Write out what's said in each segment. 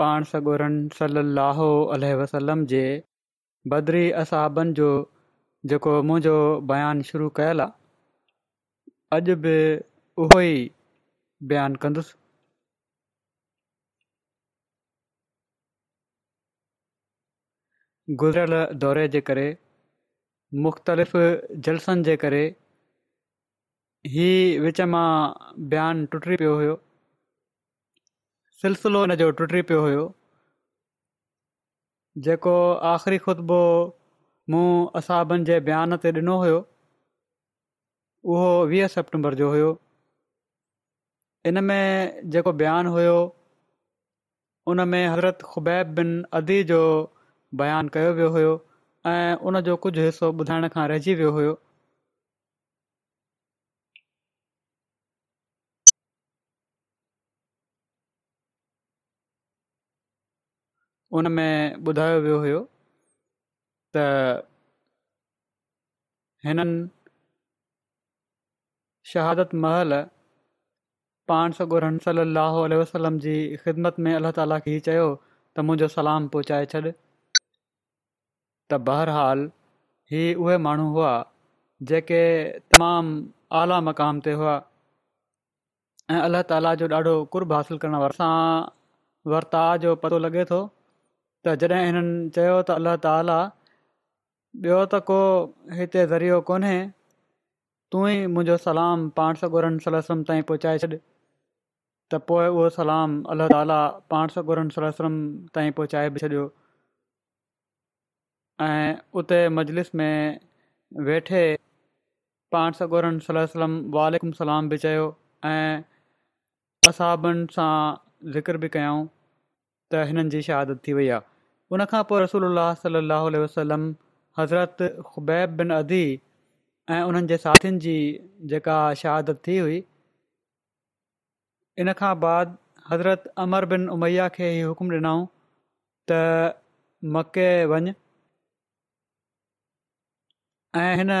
پان सगोरन صلی اللہ علیہ बदरी جے जो اصحابن جو बयानु शुरू कयल आहे अॼु बि उहो اوہی بیان کندس गुज़िरियल दौरे जे करे मुख़्तलिफ़ जलसनि जे करे ही विच मां बयानु टुटी पियो हुयो सिलसिलो हिन जो टुटी पियो हुयो जेको आख़िरी खुतबो मूं असाबनि जे बयान ते ॾिनो हुयो उहो वीह सेप्टेंबर जो हुयो इन में जेको बयानु हुयो उन में हज़रत खुबैब बिन अदी जो बयानु कयो वियो हुयो ऐं उनजो कुझु हिसो ॿुधाइण खां रहिजी वियो हुयो उन में ॿुधायो वियो हुयो त हिननि शहादत महल पाण सगुर सलाहु वसलम जी ख़िदमत में अलाह ताला खे हीअ चयो त मुंहिंजो सलाम पहुचाए छॾ त बहरहाल ही उहे माण्हू हुआ जेके तमामु आला मक़ाम ते हुआ ऐं अलाह ताला जो ॾाढो कुर्ब हासिलु करण वारा वर्ता जो पतो लॻे थो त जॾहिं हिननि चयो त अलाह ताला ॿियो त को हिते ज़रियो कोन्हे तू ई मुंहिंजो सलाम पाण सो गनि सल सलम ताईं पहुचाए त पोइ उहो सलाम अल्ला ताला पाण सो सलम ताईं पहुचाए बि छॾियो ऐं उते मजलिस में वेठे पाण सॻोरनि सलम वालेकुम सलाम बि चयो ऐं असाबनि सां ज़िक्र बि कयूं त हिननि शहादत थी वई आहे उनखां पोइ रसूल अलाह सली वसलम हज़रत ख़ुबैब बिन अदी ऐं उन्हनि जे साथियुनि जी जेका शहादत थी हुई इन खां बाद हज़रत अमर बिन उमैया खे ई हुकुम ॾिनऊं त मके वञ ऐं हिन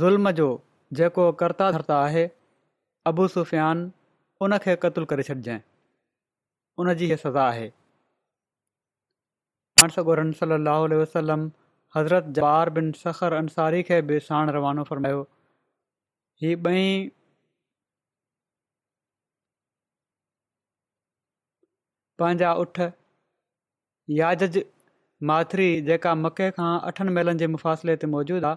ज़ुल्म जो जेको करता धरता आहे अबू सुफ़ियान उन खे क़तलु करे छॾिजांइ उन जी इहा सज़ा आहे सली वसलम हज़रत जवाहर बिन सखर अंसारी खे बि साण रवानो फरमायो हीअ ॿई पंहिंजा उठ याजिज़ माथिरी जेका मके खां अठनि मेलनि जे मुफ़ासिले ते मौजूदु आहे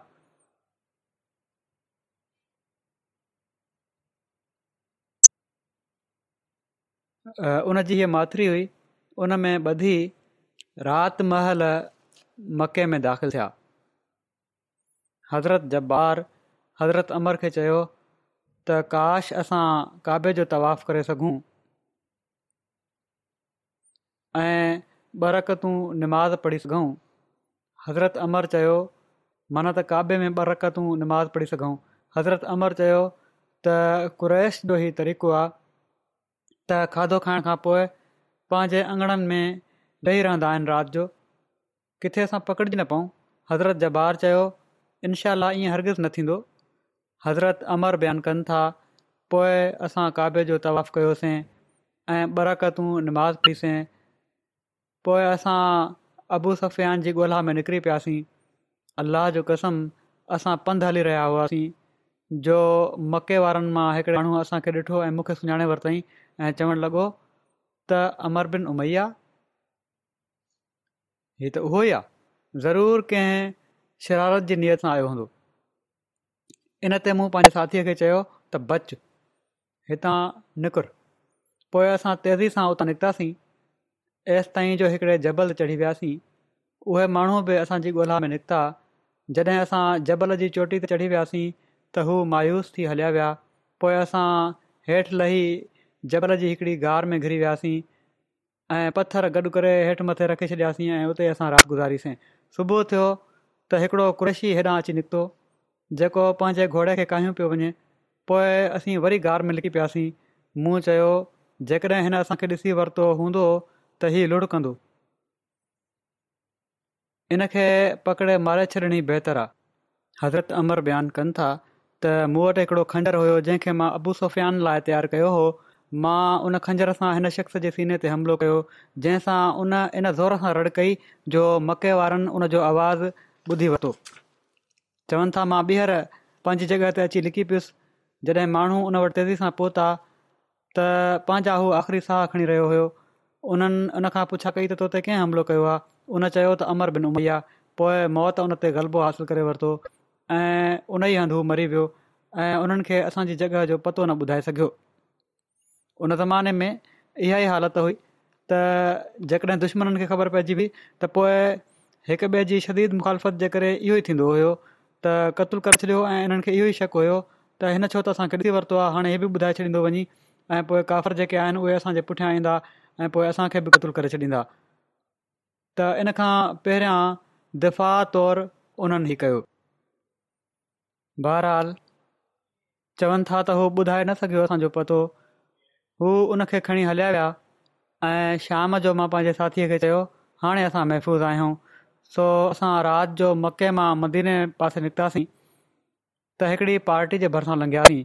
उनजी हीअ माथिरी हुई उन में ॿधी रात महल مکے में داخل थिया हज़रत جبار حضرت हज़रत अमर खे चयो کاش काश असां काबे जो तवाफ करे सघूं ऐं ॿ रक़तूं निमाज़ पढ़ी सघूं हज़रत अमर चयो मन त काबे में ॿ रकतूं निमाज़ पढ़ी सघूं हज़रत अमर चयो त कुरैश जो ई तरीक़ो आहे त खाधो खाइण वेही रहंदा आहिनि राति जो किथे असां पकड़िजी न पऊं हज़रत जबार ॿार चयो इनशा ईअं हरगिर्ज़ु न थींदो हज़रत अमर बयानु कनि था पोइ असां काबिल जो तवाफ़ कयोसीं ऐं बरकतूं निमाज़ थियूंसीं पोइ असां अबू सफियान जी ॻोल्हा में निकिरी पियासीं अलाह जो कसम असां पंधि हली रहिया हुआसीं जो मके वारनि मां हिकिड़े माण्हू असांखे ॾिठो ऐं मूंखे सुञाणे वरितईं ऐं चवणु लॻो त अमर बिन उमैया हीअ त उहो ई आहे ज़रूरु कंहिं शरारत जी नियत सां आयो हूंदो इन ते मूं पंहिंजे साथीअ खे चयो त बच हितां निकुर पोइ असां तेज़ी सां उतां निकितासीं ऐसि ताईं जो हिकिड़े जबल चढ़ी वियासीं उहे माण्हू बि असांजी ॻोल्हा में निकिता जॾहिं असां जबल जी चोटी ते चढ़ी वियासीं त हू मायूस थी हलिया विया पोइ असां हेठि लही जबल जी हिकिड़ी गार में घिरी वियासीं ऐं पथर गॾु करे हेठि मथे रखी छॾियासीं ऐं उते असां राति गुज़ारीसीं सुबुह थियो त हिकिड़ो क्रुशी हेॾां अची निकितो जेको पंहिंजे घोड़े खे काहियो पियो वञे पोइ असीं वरी गार में लिकी पियासीं मूं चयो जेकॾहिं हिन असांखे ॾिसी वरितो हूंदो त हीउ पकिड़े मारे छॾिण बहितरु आहे हज़रत अमर बयानु कनि था त मूं वटि हिकिड़ो खंडर हुयो जंहिंखे मां अबू सुफ़ियान लाइ तयारु कयो हो मां उन खंजर सां हिन शख़्स जे सीने ते हमिलो कयो जंहिंसां उन इन ज़ोर सां रड़ कई जो मके वारनि उन जो आवाज़ु ॿुधी वरितो चवनि था मां ॿीहर पंहिंजी जॻह ते अची लिकी पियुसि जॾहिं माण्हू उन वटि तेज़ी सां पहुता त पंहिंजा हू आख़िरी साह खणी रहियो हुयो उन्हनि उन खां पुछा कई त तो ते कंहिं हमिलो कयो आहे उन चयो त अमर बिन उमैया पोइ मौत उन ते ग़लबो हासिलु करे वरितो ऐं उन ई हंधि हू मरी वियो ऐं उन्हनि खे असांजी जॻह जो पतो न ॿुधाए सघियो उन ज़माने में इहा ई हालति हुई त जेकॾहिं दुश्मननि खे ख़बर पइजी वई त पोइ हिक ॿिए जी शदीद मुखालफ़त जे करे इहो ई थींदो हुयो त क़तलु करे छॾियो ऐं इन्हनि खे इहो ई शक हुयो त हिन छो त असां किथे वरितो आहे हाणे इहे बि ॿुधाए छॾींदो वञी ऐं पोइ काफ़र जेके आहिनि उहे असांजे पुठियां ईंदा ऐं पोइ असांखे बि क़तलु करे छॾींदा त इन खां पहिरियां दिफ़ा तौरु उन्हनि ई कयो बहरहाल चवनि था त उहो ॿुधाए न सघियो असांजो पतो हू उन खे खणी हलिया विया ऐं शाम जो मां पंहिंजे साथीअ खे चयो हाणे असां महफ़ूज़ आहियूं सो असां राति जो मके मां मदीने पासे निकितासीं त हिकिड़ी पार्टी जे भरिसां लंघियासीं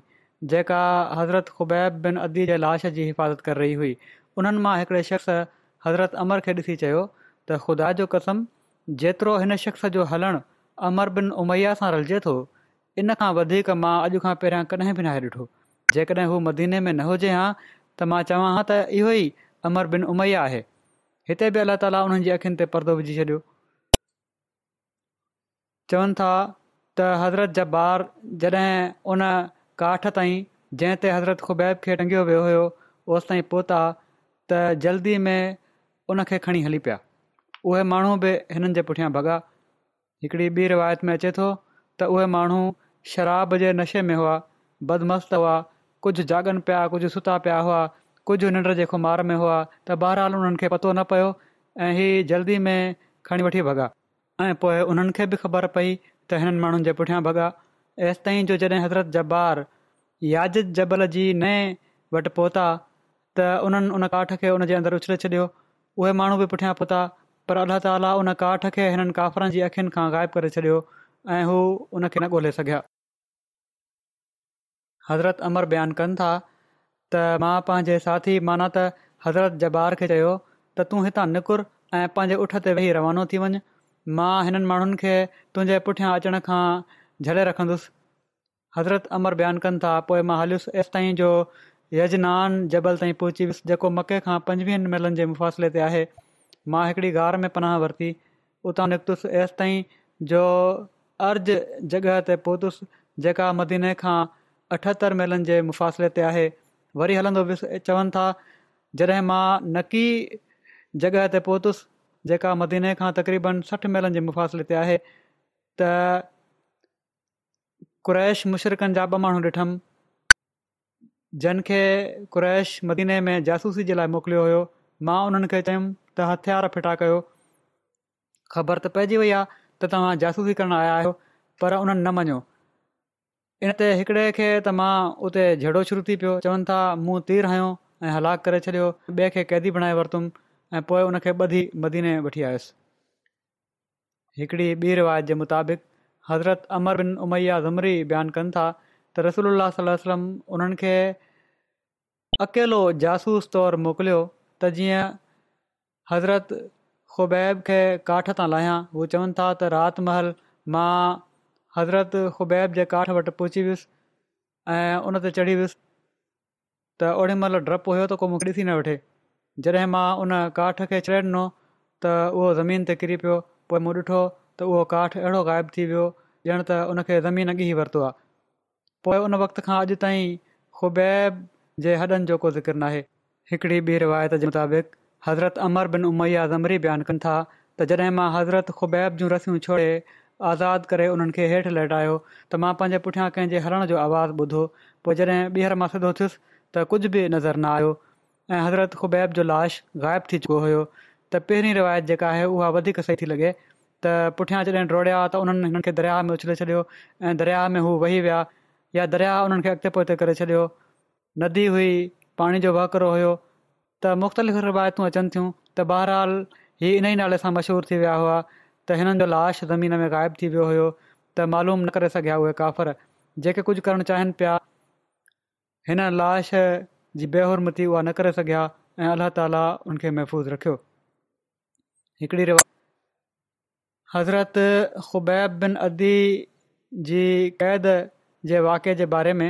जेका हज़रत खुबैब बिन अदी जे लाश जी हिफ़ाज़त करे रही हुई उन्हनि मां हिकिड़े शख़्स हज़रत अमर खे ॾिसी चयो त ख़ुदा जो कसम जेतिरो हिन शख़्स जो हलणु अमर बिन उमैया सां रलिजे थो इन खां वधीक मां अॼु खां पहिरियां कॾहिं बि नाहे ॾिठो जेकॾहिं हू मदीने में न हुजे हा त मां चवां हां त इहो ई अमर बिन उमैया आहे हिते बि अलाह ताला उन्हनि जी अखियुनि ते परदो विझी छॾियो चवनि था त हज़रत जा जॾहिं उन काठ ताईं जंहिं ते हज़रत खुबैब खे टंगियो वियो हुयो होसि ताईं पहुता त जल्दी में उनखे खणी हली पिया उहे माण्हू बि हिननि जे पुठियां भॻा हिकिड़ी ॿी रिवायत में अचे थो त उहे माण्हू शराब जे नशे में हुआ बदमस्त हुआ कुझु जाॻनि पिया कुझु सुता पिया हुआ कुझु निंड जेको मार में हुआ त बहरहाल उन्हनि खे पतो न पियो ऐं ही जल्दी में खणी वठी भॻा ऐं पोइ उन्हनि खे बि ख़बर पई त हिननि माण्हुनि जे पुठियां भॻा एसिताईं जो जॾहिं हज़रत जा ॿार यादि जबल जी नए वटि पहुता त उन्हनि उन काठ खे उन जे अंदरि उछले छॾियो उहे माण्हू बि पुठियां पहुता पर अलाह ताला उन काठ खे हिननि काफ़रनि जी अखियुनि खां ग़ाइबु करे छॾियो ऐं हू उन खे न ॻोल्हे सघिया हज़रत अमर बयानु कनि था त मां पंहिंजे साथी माना त हज़रत जबार खे चयो त तूं हितां निकुर ऐं पंहिंजे उठ ते वेही रवानो थी वञु मां हिननि माण्हुनि खे तुंहिंजे पुठियां अचण खां झले रखंदुसि हज़रत अमर बयानु कनि था पोइ मां हलियुसि ताईं जो यजनान जबल ताईं पहुची वियुसि जेको मके खां पंजुवीहनि मेलनि जे मुफ़ासिले ते आहे मां हिकिड़ी गार में पनाह वरिती उतां निकितसि एसि ताईं जो अर्ज जॻह ते पहुतसि जेका मदीने खां अठहतरि महिलनि जे मुफ़ासिले ते आहे वरी हलंदो विस चवनि था जॾहिं मां नकी जॻह ते पहुतसि जेका मदीने खां तक़रीबनि सठि महिलनि जे मुफ़ासिले ते आहे त جا मुशरकनि जा ॿ माण्हू ॾिठमि जनखे क़रैश मदीने में जासूसी जे लाइ मोकिलियो हुयो मां उन्हनि खे चयुमि त फिटा कयो ख़बर त पइजी वई आहे त तव्हां जासूसी करणु आया आहियो पर उन्हनि न इन ते हिकिड़े खे त मां उते झड़ो शुरू थी पियो चवनि था मूं तीर हयो ऐं हलाकु करे छॾियो ॿिए खे क़ैदी बणाए वरितुमि ऐं पोइ उनखे ॿधी मदीने वठी आयुसि हिकिड़ी ॿी रिवायत जे मुताबिक़ हज़रत अमर बिन उमैया ज़मरी बयानु कनि था त रसूल अलाहम उन्हनि खे अकेलो जासूस तौरु मोकिलियो त जीअं हज़रत ख़ुबैब खे काठ तां लाहियां उहे चवनि था त रातिमल मां हज़रत ख़ुबैब जे काठ वटि पहुची वियुसि ऐं उन ते चढ़ी वियुसि त ओड़ी महिल डपु हुयो त को मूंखे ॾिसी न वठे जॾहिं मां उन काठ खे चढ़े ॾिनो त उहो ज़मीन ते किरी पियो पोइ मूं ॾिठो त उहो काठ अहिड़ो ग़ाइबु थी वियो ॼणु त उनखे ज़मीन अॻु ई वरितो आहे पोइ उन वक़्त खां अॼु ताईं खुबैब जे हॾनि जो को ज़िक्र नाहे हिकिड़ी ॿी रिवायत जे मुताबिक़ हज़रत अमर बिन उमैया ज़मरी बयानु कनि था त जॾहिं मां हज़रत ख़ुबैब जूं रसियूं छोड़े आज़ादु करे उन्हनि खे हेठि लहटायो त मां पंहिंजे पुठियां कंहिंजे हलण जो आवाज़ु ॿुधो पोइ जॾहिं ॿीहर मां सिधो थियुसि त कुझु बि नज़र न आयो ऐं हज़रत खुबैब जो लाश ग़ाइबु थी चुको हुयो त पहिरीं रिवायत जेका आहे उहा वधीक सही थी लॻे त पुठियां जॾहिं डोड़िया त उन्हनि हिननि खे दरिया में उछले छॾियो ऐं दरिया में हू वेही विया या दरिया उन्हनि खे अॻिते पोइ छॾियो नदी हुई पाणी जो वहकरो हुयो त मुख़्तलिफ़ रिवायतूं अचनि थियूं त बहरहाल ई इन ई नाले सां मशहूरु थी विया हुआ त हिननि जो लाश ज़मीन में ग़ाइबु थी वियो हुयो त मालूम न करे सघिया उहे काफ़र जेके कुझु करणु चाहिनि पिया हिन लाश जी बेहरमथी उहा न करे सघिया ऐं अलाह ताली हुन महफ़ूज़ रखियो हिकिड़ी रिवाज हज़रत ख़ुबैब बिन अदी जी क़ैद जे वाक़े जे बारे में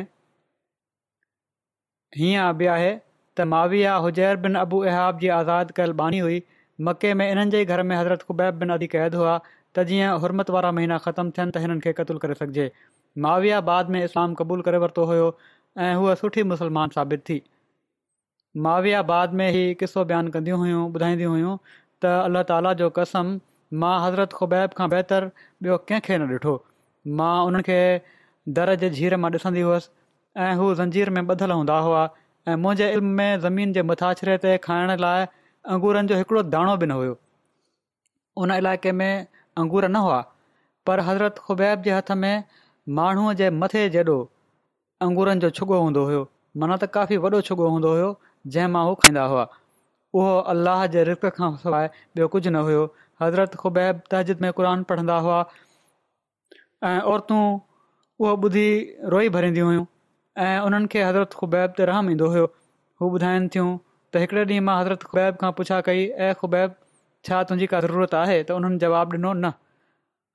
हीअं बि आहे त माविया हुजैर बिन अबू अहाब जी आज़ाद कयलु बानी हुई मके में इन्हनि जे घर में हज़रत खुबैब बिन अदी क़ैद हुआ त जीअं हुरमत वारा महीना ख़तमु थियनि त हिननि खे क़तलु करे सघिजे माविया बाद में इस्लाम क़बूलु करे वरितो हुयो ऐं हूअ सुठी मुस्लमान साबित थी माविया बाद में ई किसो बयानु कंदियूं हुयूं ॿुधाईंदी हुयूं त अल्ला ताला जो कसम मां हज़रत खुबैब खां बहितर ॿियो कंहिंखे न ॾिठो मां उन्हनि खे दर जे झीर मां ॾिसंदी हुअसि ऐं हू ज़ंजीर में ॿधलु हूंदा हुआ ऐं मुंहिंजे इल्म में ज़मीन जे मथाछिरे ते खाइण लाइ अंगुरनि जो हिकिड़ो दाणो बि न हुयो उन इलाइक़े में अंगूर न हुआ पर हज़रत खुबैब जे हथ में माण्हूअ जे मथे जॾो अंगूरनि जो छुगो हूंदो हुयो माना त काफ़ी वॾो छुगो हूंदो हुयो जंहिं मां उहो खाईंदा हुआ उहो अलाह जे रिक खां सवाइ ॿियो कुझु न हुयो हज़रत खुबैब तहजिद में क़ुर पढ़ंदा हुआ ऐं औरतूं उहो ॿुधी रोई भरींदियूं हुयूं ऐं उन्हनि खे हज़रत खुबैब ते रहम ईंदो हुयो हू ॿुधाइनि थियूं त हिकिड़े ॾींहुं मां हज़रत खुबैब खां पुछा कई ऐं खुबैब छा तुंहिंजी का ज़रूरत आहे त उन्हनि जवाबु ॾिनो न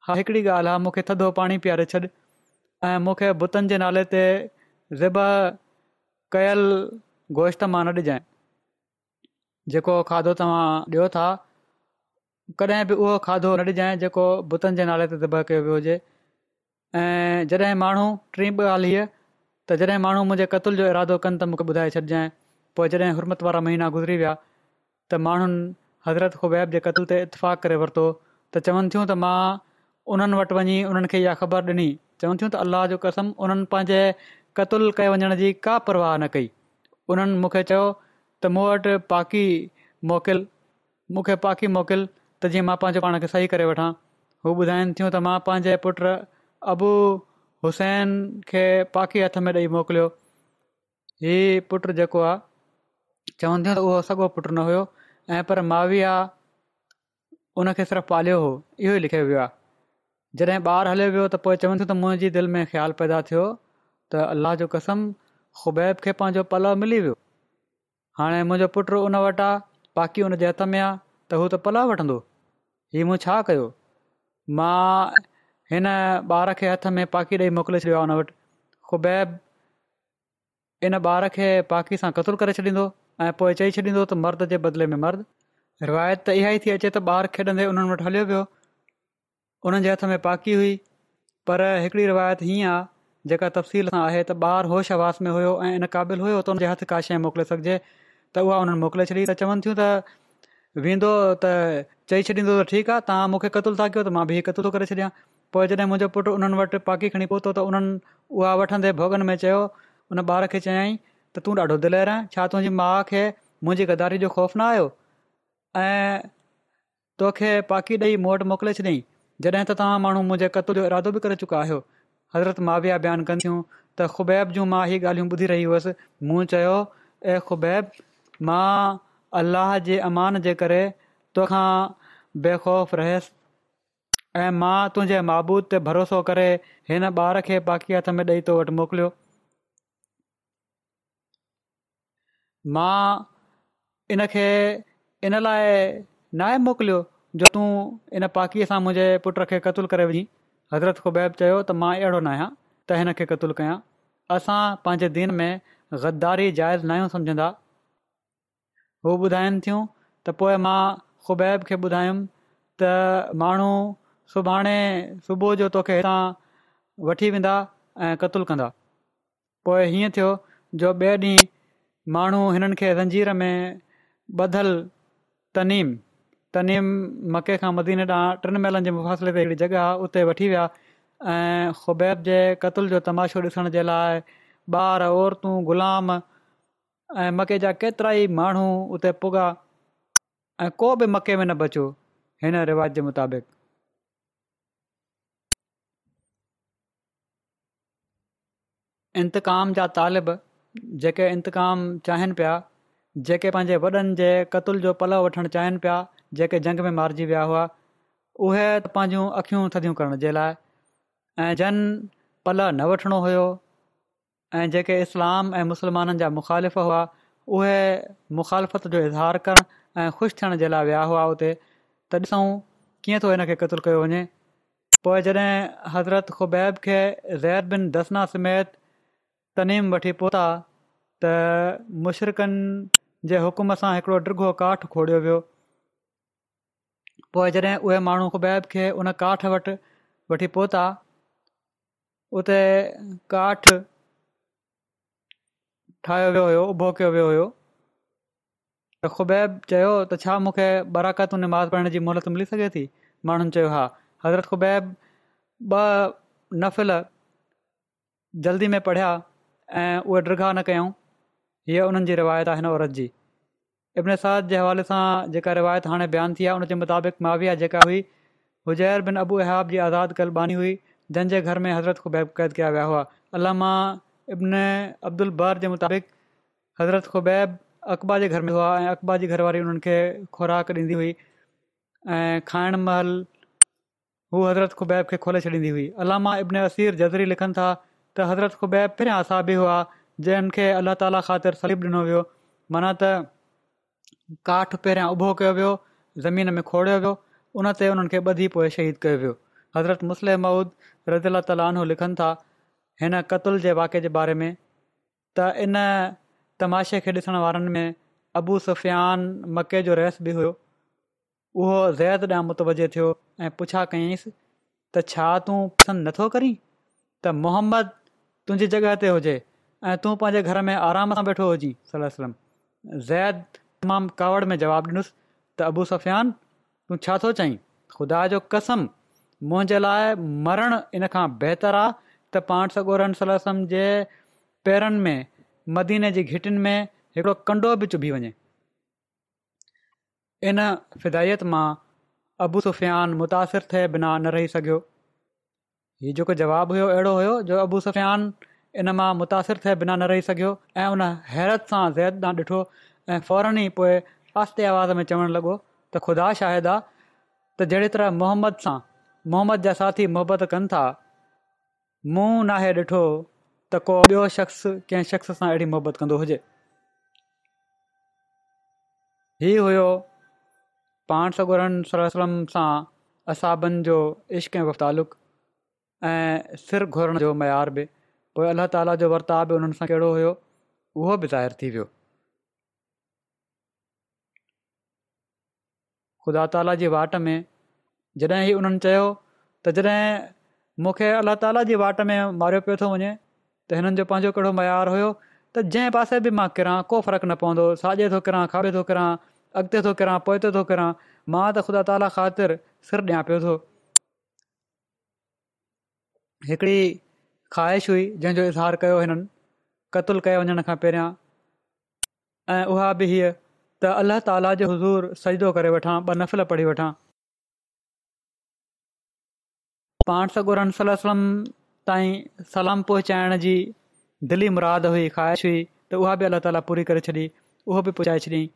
हा हिकिड़ी ॻाल्हि आहे मूंखे थधो पाणी पीआरे छॾ ऐं मूंखे बुतनि जे नाले ते रिब कयल गोश्त मां न ॾिजाइ जेको खाधो तव्हां ॾियो था कॾहिं बि उहो खाधो न ॾिजांइ जेको बुतनि जे नाले ते रिब कयो वियो हुजे ऐं जॾहिं माण्हू टीं ॻाल्हि हीअ त जॾहिं माण्हू मुंहिंजे क़तल जो इरादो कनि त मूंखे ॿुधाए पोइ जॾहिं हुरमत वारा महीना गुज़री विया त माण्हुनि हज़रत खुबैब जे कतू ते इतफ़ाक़ करे वरितो त चवनि थियूं त मां उन्हनि वटि वञी उन्हनि खे इहा ख़बर ॾिनी चवनि थियूं त अल्लाह जो कसम उन्हनि पंहिंजे क़तुल कय वञण जी का परवाह न कई उन्हनि मूंखे चयो त मूं वटि पाकी मोकिल मूंखे पाकी मोकिल त जीअं मां पंहिंजो पाण खे सही करे वठां हू ॿुधाइनि थियूं त मां पंहिंजे पुट अबू हुसैन खे पाकी हथ में ॾेई मोकिलियो हीउ पुटु जेको आहे चवंदियूं त उहो सॻो पुटु न हुयो ऐं पर माविया बि आहे उनखे सिर्फ़ु पालियो हुओ इहो ई लिखियो वियो आहे जॾहिं ॿारु हलियो वियो त पोइ चवंदियूं त मुंहिंजी दिलि में ख़्यालु पैदा थियो त अलाह जो कसम ख़ुबैब खे पंहिंजो पलउ मिली वियो हाणे मुंहिंजो पुटु उन वटि आहे पाकी उन हथ में आहे त हू त पलव वठंदो मूं छा कयो मां हिन ॿार खे हथ में पाकी ॾेई मोकिले छॾियो इन ॿार खे पाकी सां करे छॾींदो ऐं पोइ चई छॾींदो त मर्द जे बदिले में मर्द रिवायत त इहा ई थी अचे त ॿारु खेॾंदे उन्हनि वटि हलियो वियो उन्हनि जे हथ में पाकी हुई पर हिकिड़ी रिवायत हीअं आहे जेका तफ़सील सां आहे त ॿारु होश आवास में हुयो ऐं इन क़ाबिल हुयो त उनजे हथ का शइ मोकिले सघिजे त उहा उन्हनि मोकिले छॾी त चवनि थियूं त वेंदो त चई छॾींदो त ठीकु आहे तव्हां मूंखे क़तूल था कयो त मां बि कतुल थो करे छॾियां पोइ जॾहिं मुंहिंजो पुटु उन्हनि वटि पाकी खणी पहुतो त उन्हनि उहा वठंदे भोगन में चयो उन ॿार खे चयाईं त तूं ॾाढो दिलि रहां छा तुंहिंजी माउ खे मुंहिंजी गदारी जो ख़ौफ़ न आयो ऐं तोखे पाकी ॾेई मूं वटि मोकिले छॾियईं जॾहिं त तव्हां माण्हू मुंहिंजे कतल जो इरादो बि करे चुका आहियो हज़रत माविया बयानु कनि थियूं त ख़ुबैब जूं मां इहे ॻाल्हियूं ॿुधी रही हुयसि मूं चयो ए ख़ुबैब मां अलाह जे अमान जे करे तोखां बेखौफ़ रहियसि ऐं मां तुंहिंजे महबूद ते भरोसो करे हिन ॿार खे पाकि हथ में ॾेई तो वटि मोकिलियो मां इन खे इन लाइ नाहे मोकिलियो जो तूं इन पाकीअ सां मुंहिंजे पुट खे क़तलु करे वञी हज़रत खुबैब चयो त मां अहिड़ो न आहियां त हिन खे क़तलु कयां असां पंहिंजे दीन में गद्दारी जाइज़ न आहियूं सम्झंदा हू ॿुधाइनि थियूं त पोइ मां ख़ुबैब खे ॿुधायुमि त माण्हू सुभाणे सुबुह जो तोखे हितां वठी वेंदा ऐं क़तलु कंदा पोइ हीअं थियो जो ॿिए ॾींहुं माण्हू हिननि खे रंजीर में ॿधलु तनीम तनीम मके खां मदीन ॾांहुं टिनि महिलनि जे मुफ़ासिले ते हिकिड़ी जॻह आहे उते वठी विया ऐं ख़ुबैब जे कतल जो तमाशो ॾिसण जे लाइ ॿार औरतूं ग़ुलाम ऐं मके जा केतिरा ई माण्हू उते पुॻा ऐं को बि मके में न बचो हिन रिवाज़ जे मुताबिक़ इंतकाम जा तालिब जेके इंतकाम चाहिनि पिया जेके पंहिंजे वॾनि जे कतुल जो पल वठणु चाहिनि पिया जेके जंग में मारिजी विया हुआ उहे पंहिंजूं अख़ियूं थधियूं करण जे लाइ ऐं जन पल न वठिणो हुओ ऐं जेके इस्लाम ऐं मुस्लमाननि जा मुखालिफ़ हुआ उहे मुखालफ़त जो इज़हार करणु ऐं ख़ुशि थियण जे लाइ विया हुआ उते त ॾिसूं कीअं थो हिन खे क़तलु कयो वञे पोइ जॾहिं हज़रत खुबैब खे ज़ैर बिन दसना समेत तनीम वठी पहुता त मुशरक़नि जे हुकुम सां हिकिड़ो डिघो काठ खोड़ियो वियो पोइ जॾहिं उहे माण्हू ख़ुबैब खे उन काठ वटि वठी पहुता उते काठ ठाहियो वियो हुयो उभो कयो वियो हुयो त ख़ुबैब चयो त छा मूंखे बराकतुनि पढ़ण जी मोहलत मिली सघे थी माण्हुनि चयो हा हज़रत खुबैब ॿ नफ़िल जल्दी में पढ़िया ऐं उहे डिगाह न कयूं हीअ उन्हनि जी रिवायत आहे हिन औरत जी इब्न साद जे हवाले सां जेका रिवायत हाणे बयानु थी आहे उनजे मुताबिक़ माविया जेका हुई हुजैर बिन अबू अहाब जी आज़ाद कल्बानी हुई जंहिंजे घर में हज़रत ख़ुबैब क़ैद कया विया हुआ अलामा इब्न अब्दुल बार जे मुताबिक़ हज़रत ख़ुबैब अक़बा जे घर में हुआ ऐं अक़बा जी घरवारी वारी उन्हनि खे खुराक ॾींदी हुई ऐं खाइण महल हूअ हज़रत खुबैब खे खोले छॾींदी हुई अलामा इब्न असीर जज़री लिखनि था त हज़रत खुबैब पहिरियां असाबी हुआ जंहिंखे अल्ला ताला ख़ातिर सलीब ॾिनो वियो माना त काठ पहिरियां उभो कयो वियो ज़मीन में खोड़ियो वियो उन ते हुननि खे ॿधी पोइ शहीद कयो वियो हज़रत मुस्लिम माउद रज़ी अला ताला लिखनि था हिन कतुल जे वाके जे बारे में त इन तमाशे खे ॾिसण वारनि में अबू सुफ़ियान मके जो रहस बि हुयो उहो ज़ैद ॾांहुं मुतवजे थियो ऐं पुछा कयईंसि त छा तूं पसंदि नथो करीं त मोहम्मद तुंहिंजी जॻहि ते हुजे ऐं तूं पंहिंजे घर में आराम सां वेठो हुजांइ सलम ज़ैद तमामु कावड़ में जवाबु ॾिनुसि त अबू सफ़ियान तूं छा थो चईं ख़ुदा जो कसम मुंहिंजे लाइ मरणु इन खां बहितरु आहे त पाण सॻोरम जे पैरनि में मदीने जी घिटिनि में हिकिड़ो कंडो बि चुभी वञे इन फिदायत मां अबू सुफ़ियान मुतासिर थिए बिना न रही सघियो हीउ जेको जवाबु हुयो अहिड़ो हुयो जो अबू सफियान इन मां मुतासिर थिए बिना न रही सघियो ऐं उन हैरत सां ज़ैद ॾांहुं ॾिठो ऐं फौरन ई पोइ आस्ते आवाज़ में चवणु लॻो त ख़ुदा आहे त जहिड़ी तरह मोहम्मद सां मोहम्मद जा साथी मोहबत कनि था मूं नाहे ॾिठो त को ॿियो शख़्स कंहिं शख़्स सां अहिड़ी मोहबत कंदो हुजे हीउ हुयो पाण सगोरन सलम सां असाबनि जो इश्क ऐं गुफ़्तलक़ ऐं सिर घुरण जो मयार बि पोइ अलाह ताला जो वर्ताव बि उन्हनि सां कहिड़ो हुयो उहो बि ज़ाहिर थी वियो ख़ुदा ताला जी वाट में जॾहिं ई उन्हनि चयो त जॾहिं मूंखे अलाह ताला जी वाट में मारियो पियो थो वञे त हिननि जो पंहिंजो कहिड़ो मयारु हुयो त जंहिं पासे बि मां किरां को फ़र्कु न पवंदो साॼे थो किरां खाॿे थो किरां अॻिते थो किरां पोइ त थो किरां मां त ख़ुदा ताला ख़ातिर सिर ॾियां पियो थो हिकिड़ी ख़्वाहिश हुई जंहिंजो इज़हार कयो हिननि क़तल कयां वञण खां पहिरियां ऐं उहा बि हीअ त अलाह ताला जो हज़ूर सजदो करे वठां ॿ नफ़िल पढ़ी वठां पाण सॻो सलम वसलम ताईं सलाम पहुचाइण जी दिली मुराद हुई ख़्वाहिश हुई त उहा बि अलाह ताला पूरी करे छॾी उहो बि पहुचाए छॾियईं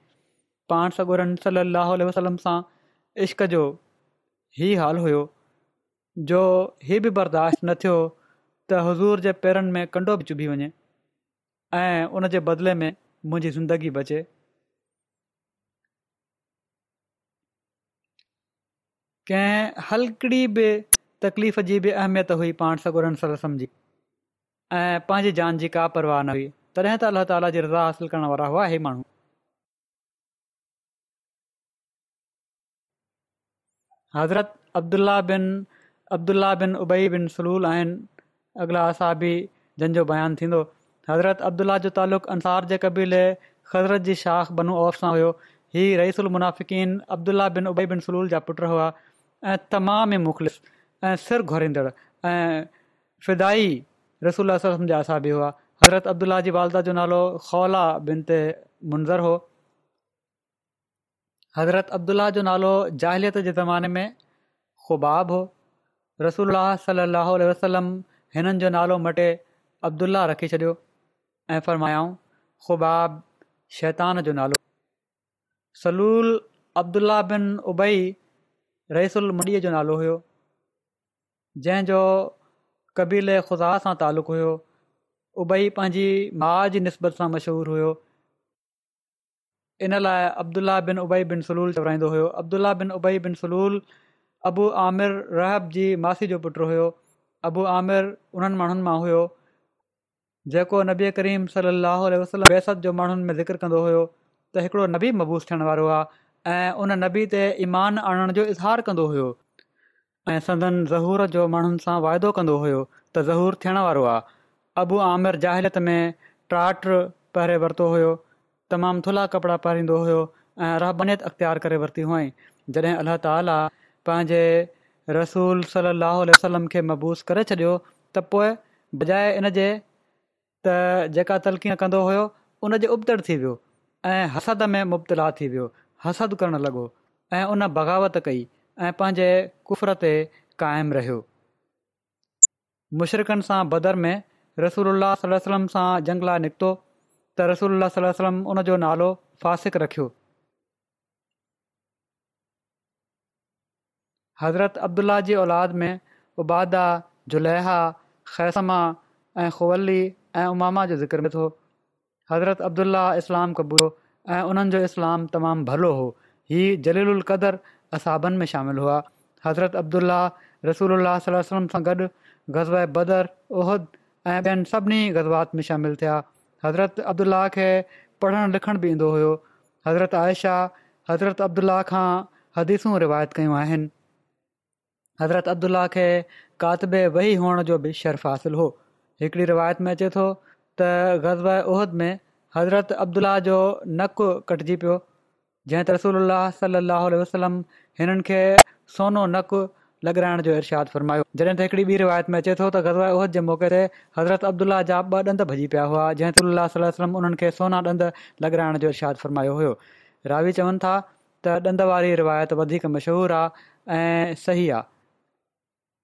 पाण सॻोरम सलाहु वसलम सां इश्क जो ई हाल हुयो जो ही बि बर्दाश्त न थियो त हज़ूर जे पैरनि में कंडो बि चुभी वञे ऐं उन जे बदिले में मुंहिंजी ज़िंदगी बचे कंहिं हलकड़ी बि तकलीफ़ जी बि अहमियत हुई पाण सगुरनि सरसम जी ऐं पंहिंजी जान जी का परवाह न हुई तॾहिं त अल्ला ताला जी रज़ा हासिल करण वारा हुआ ही माण्हू हज़रत अब्दुला बिन अब्दुल्ल्ला बिन उबई बिन सलूल आहिनि अॻिला असाबी जंहिंजो बयानु थींदो हज़रत अब्दुलाह जो तालुक़ु अंसार जे क़बीले हज़रत जी शाख़ बनू औफ़ सां हुओ हीउ मुनाफ़िकीन अब्दुला बिन उबई बिन सलूल जा पुट हुआ ऐं तमाम ई मुख़लिस ऐं सिर घुरींदड़ ऐं फिदाई रसूल जा असाबी हुआ हज़रत अब्दुलाह जी वालदा जो नालो खौला बिन ते मुंज़रु हो हज़रत अब्दुलाह जो नालो जाहिलियत जे ज़माने में ख़ुबाब हो रसोल्ला सलाहु वसलम हिननि जो नालो मटे अब्दुल्ला रखी छॾियो ऐं फ़र्मायाऊं ख़ुबाब शैतान जो नालो सलूल अब्दुल्ला बिन उबई रईसुल मडीअ जो नालो हुयो जंहिंजो कबीले ख़ुदा सां तालुक़ु हुयो उबई पंहिंजी माउ जी निस्बत सां मशहूरु हुयो इन लाइ अब्दुल्ला बिन उबई बिन सलूल चवराईंदो हुयो अब्दुल्ला बिन उबई बिन सलूल अबू आमिर रहब जी मासी जो पुटु हुयो अबू आमिर उन्हनि माण्हुनि मां हुयो जेको नबी करीम सलाहु बेसत जो माण्हुनि में ज़िक्र कंदो हुयो त हिकिड़ो नबी मबूस थियण वारो आहे ऐं उन नबी ते ईमान आणण जो इज़हार कंदो हुयो ऐं सदन ज़हूर जो माण्हुनि सां वाइदो कंदो हुयो त ज़हूर थियण वारो आहे अबू आमिराहिलत में ट्राट पहिरे वरितो हुयो तमामु थुला कपिड़ा पहिरियोंदो हुयो ऐं राहबनियत अख़्तियार करे वरिती हुआईं जॾहिं अलाह ताला पंहिंजे रसूल सलाह वसलम खे मबूस करे छॾियो त पोइ बजाए इन जे त जेका तलकीअं कंदो हुयो उनजे उबदड़ थी वियो ऐं हसद में मुबतला थी वियो हसदु करणु लॻो ऐं उन बग़ावत कई ऐं पंहिंजे कुफर ते क़ाइमु रहियो मुशरक़नि सां बदर में रसूल सलम सां जंगला निकितो त रसूल सलम उन जो नालो फ़ासिक रखियो हज़रत अब्दुल्ला जी औलाद में उबादा जुलै ख़ैसमा ऐं ख़ुवली ऐं उमामा जो ज़िक्र में थियो हज़रत अब्दुल्ल्ल्ल्ल्ला इस्लाम कबूरियो ऐं उन्हनि जो इस्लामु तमामु भलो हो जलील उल क़दर असाबनि में शामिलु हुआ हज़रत अब्दुल्ला रसूल अल सां गॾु गज़बर ओहद ऐं ॿियनि सभिनी गज़बात में शामिलु थिया हज़रत अब्दुलाह खे पढ़णु लिखण बि ईंदो हुयो हज़रत आयशा हज़रत अब्दुलाह खां हदीसूं रिवायत कयूं आहिनि हज़रत अब्दुल्ला खे कातबे वेही हुअण जो बि शर्फ़ हासिलु हो हिकिड़ी रिवायत में अचे थो त ग़ज़बद में हज़रत अब्दुल्ल्ल्ल्ल्ला जो नक़ु कटिजी पियो जंहिं त रसल अल सलाहु वसलम हिननि खे सोनो नकु लॻाइण जो इरशादु फरमायो जॾहिं त हिकिड़ी ॿी रिवायत में अचे थो त गज़बा उहिद जे मौक़े ते हज़रत अब्दुला जा ॿ ॾंद भॼी पिया हुआ जंहिंतल वसलम उन्हनि खे सोना ॾंदु लॻाइण जो इरशादु फरमायो हुयो रावी चवनि था त ॾंद वारी रिवायत वधीक मशहूरु आहे ऐं सही आहे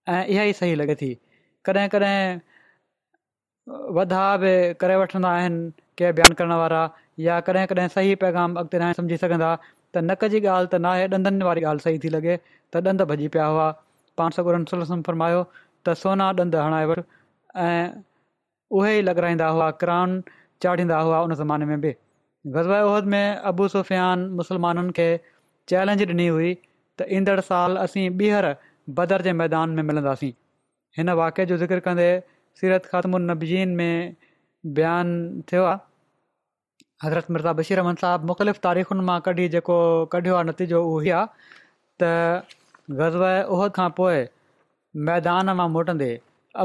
ऐं इहा ई सही लॻे थी कॾहिं कॾहिं वधा बि करे वठंदा आहिनि के बयानु करण वारा या कॾहिं कॾहिं सही पैगाम अॻिते न सम्झी सघंदा त नक जी ॻाल्हि त नाहे ॾंदनि वारी ॻाल्हि सही थी लॻे त ॾंदु भॼी पिया हुआ पाण सगुरनि फ़र्मायो त सोना ॾंदु हणाए वरितो ऐं उहे ई लॻाराईंदा हुआ क्रॉउन चाढ़ींदा हुआ उन ज़माने में बि ग़ज़बा उहद में अबू सुफ़ियान मुसलमाननि खे चैलेंज ॾिनी हुई त ईंदड़ साल असीं ॿीहर बदर जे मैदान में मिलंदासीं हिन वाक़े जो ज़िक्र कंदे सीरत ख़ात्म नबजीन में बयानु थियो आहे हज़रत मिर्ज़ा बशीर रहमान साहिबु मुख़्तलिफ़ तारीख़ुनि मां कढी जेको कढियो आहे नतीजो उहो ई आहे त ग़ज़व उहद खां पोइ मैदान मां मोटंदे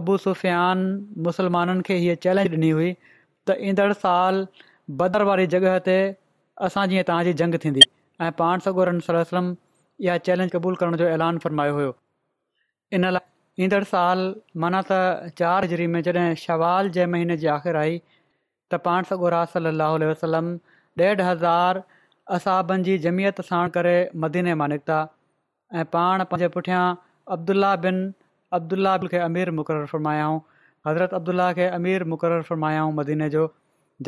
अबू सुफ़ियान मुसलमाननि खे इहे चैलेंज ॾिनी हुई त ईंदड़ साल बदर वारी जॻह ते असां जीअं तव्हांजी जंग थींदी ऐं पाण सगोरम इहा चैलेंज क़बूलु करण जो ऐलान फरमायो हुयो इन लाइ ईंदड़ साल माना त चार्जरी में जॾहिं शवाल जे महीने जी आख़िरि आई त पाण सॻो राज वसलम ॾेढ हज़ार असाबनि जी जमियत साण करे मदीने मां निकिता ऐं पाण पंहिंजे पुठियां अब्दुला बिन अब्दुला खे अमीर मुक़ररु फ़र्मायाऊं हज़रत अब्दुल्ल्ल्ल्ल्ला खे अमीर मुक़ररु फ़रमायाऊं मदीने जो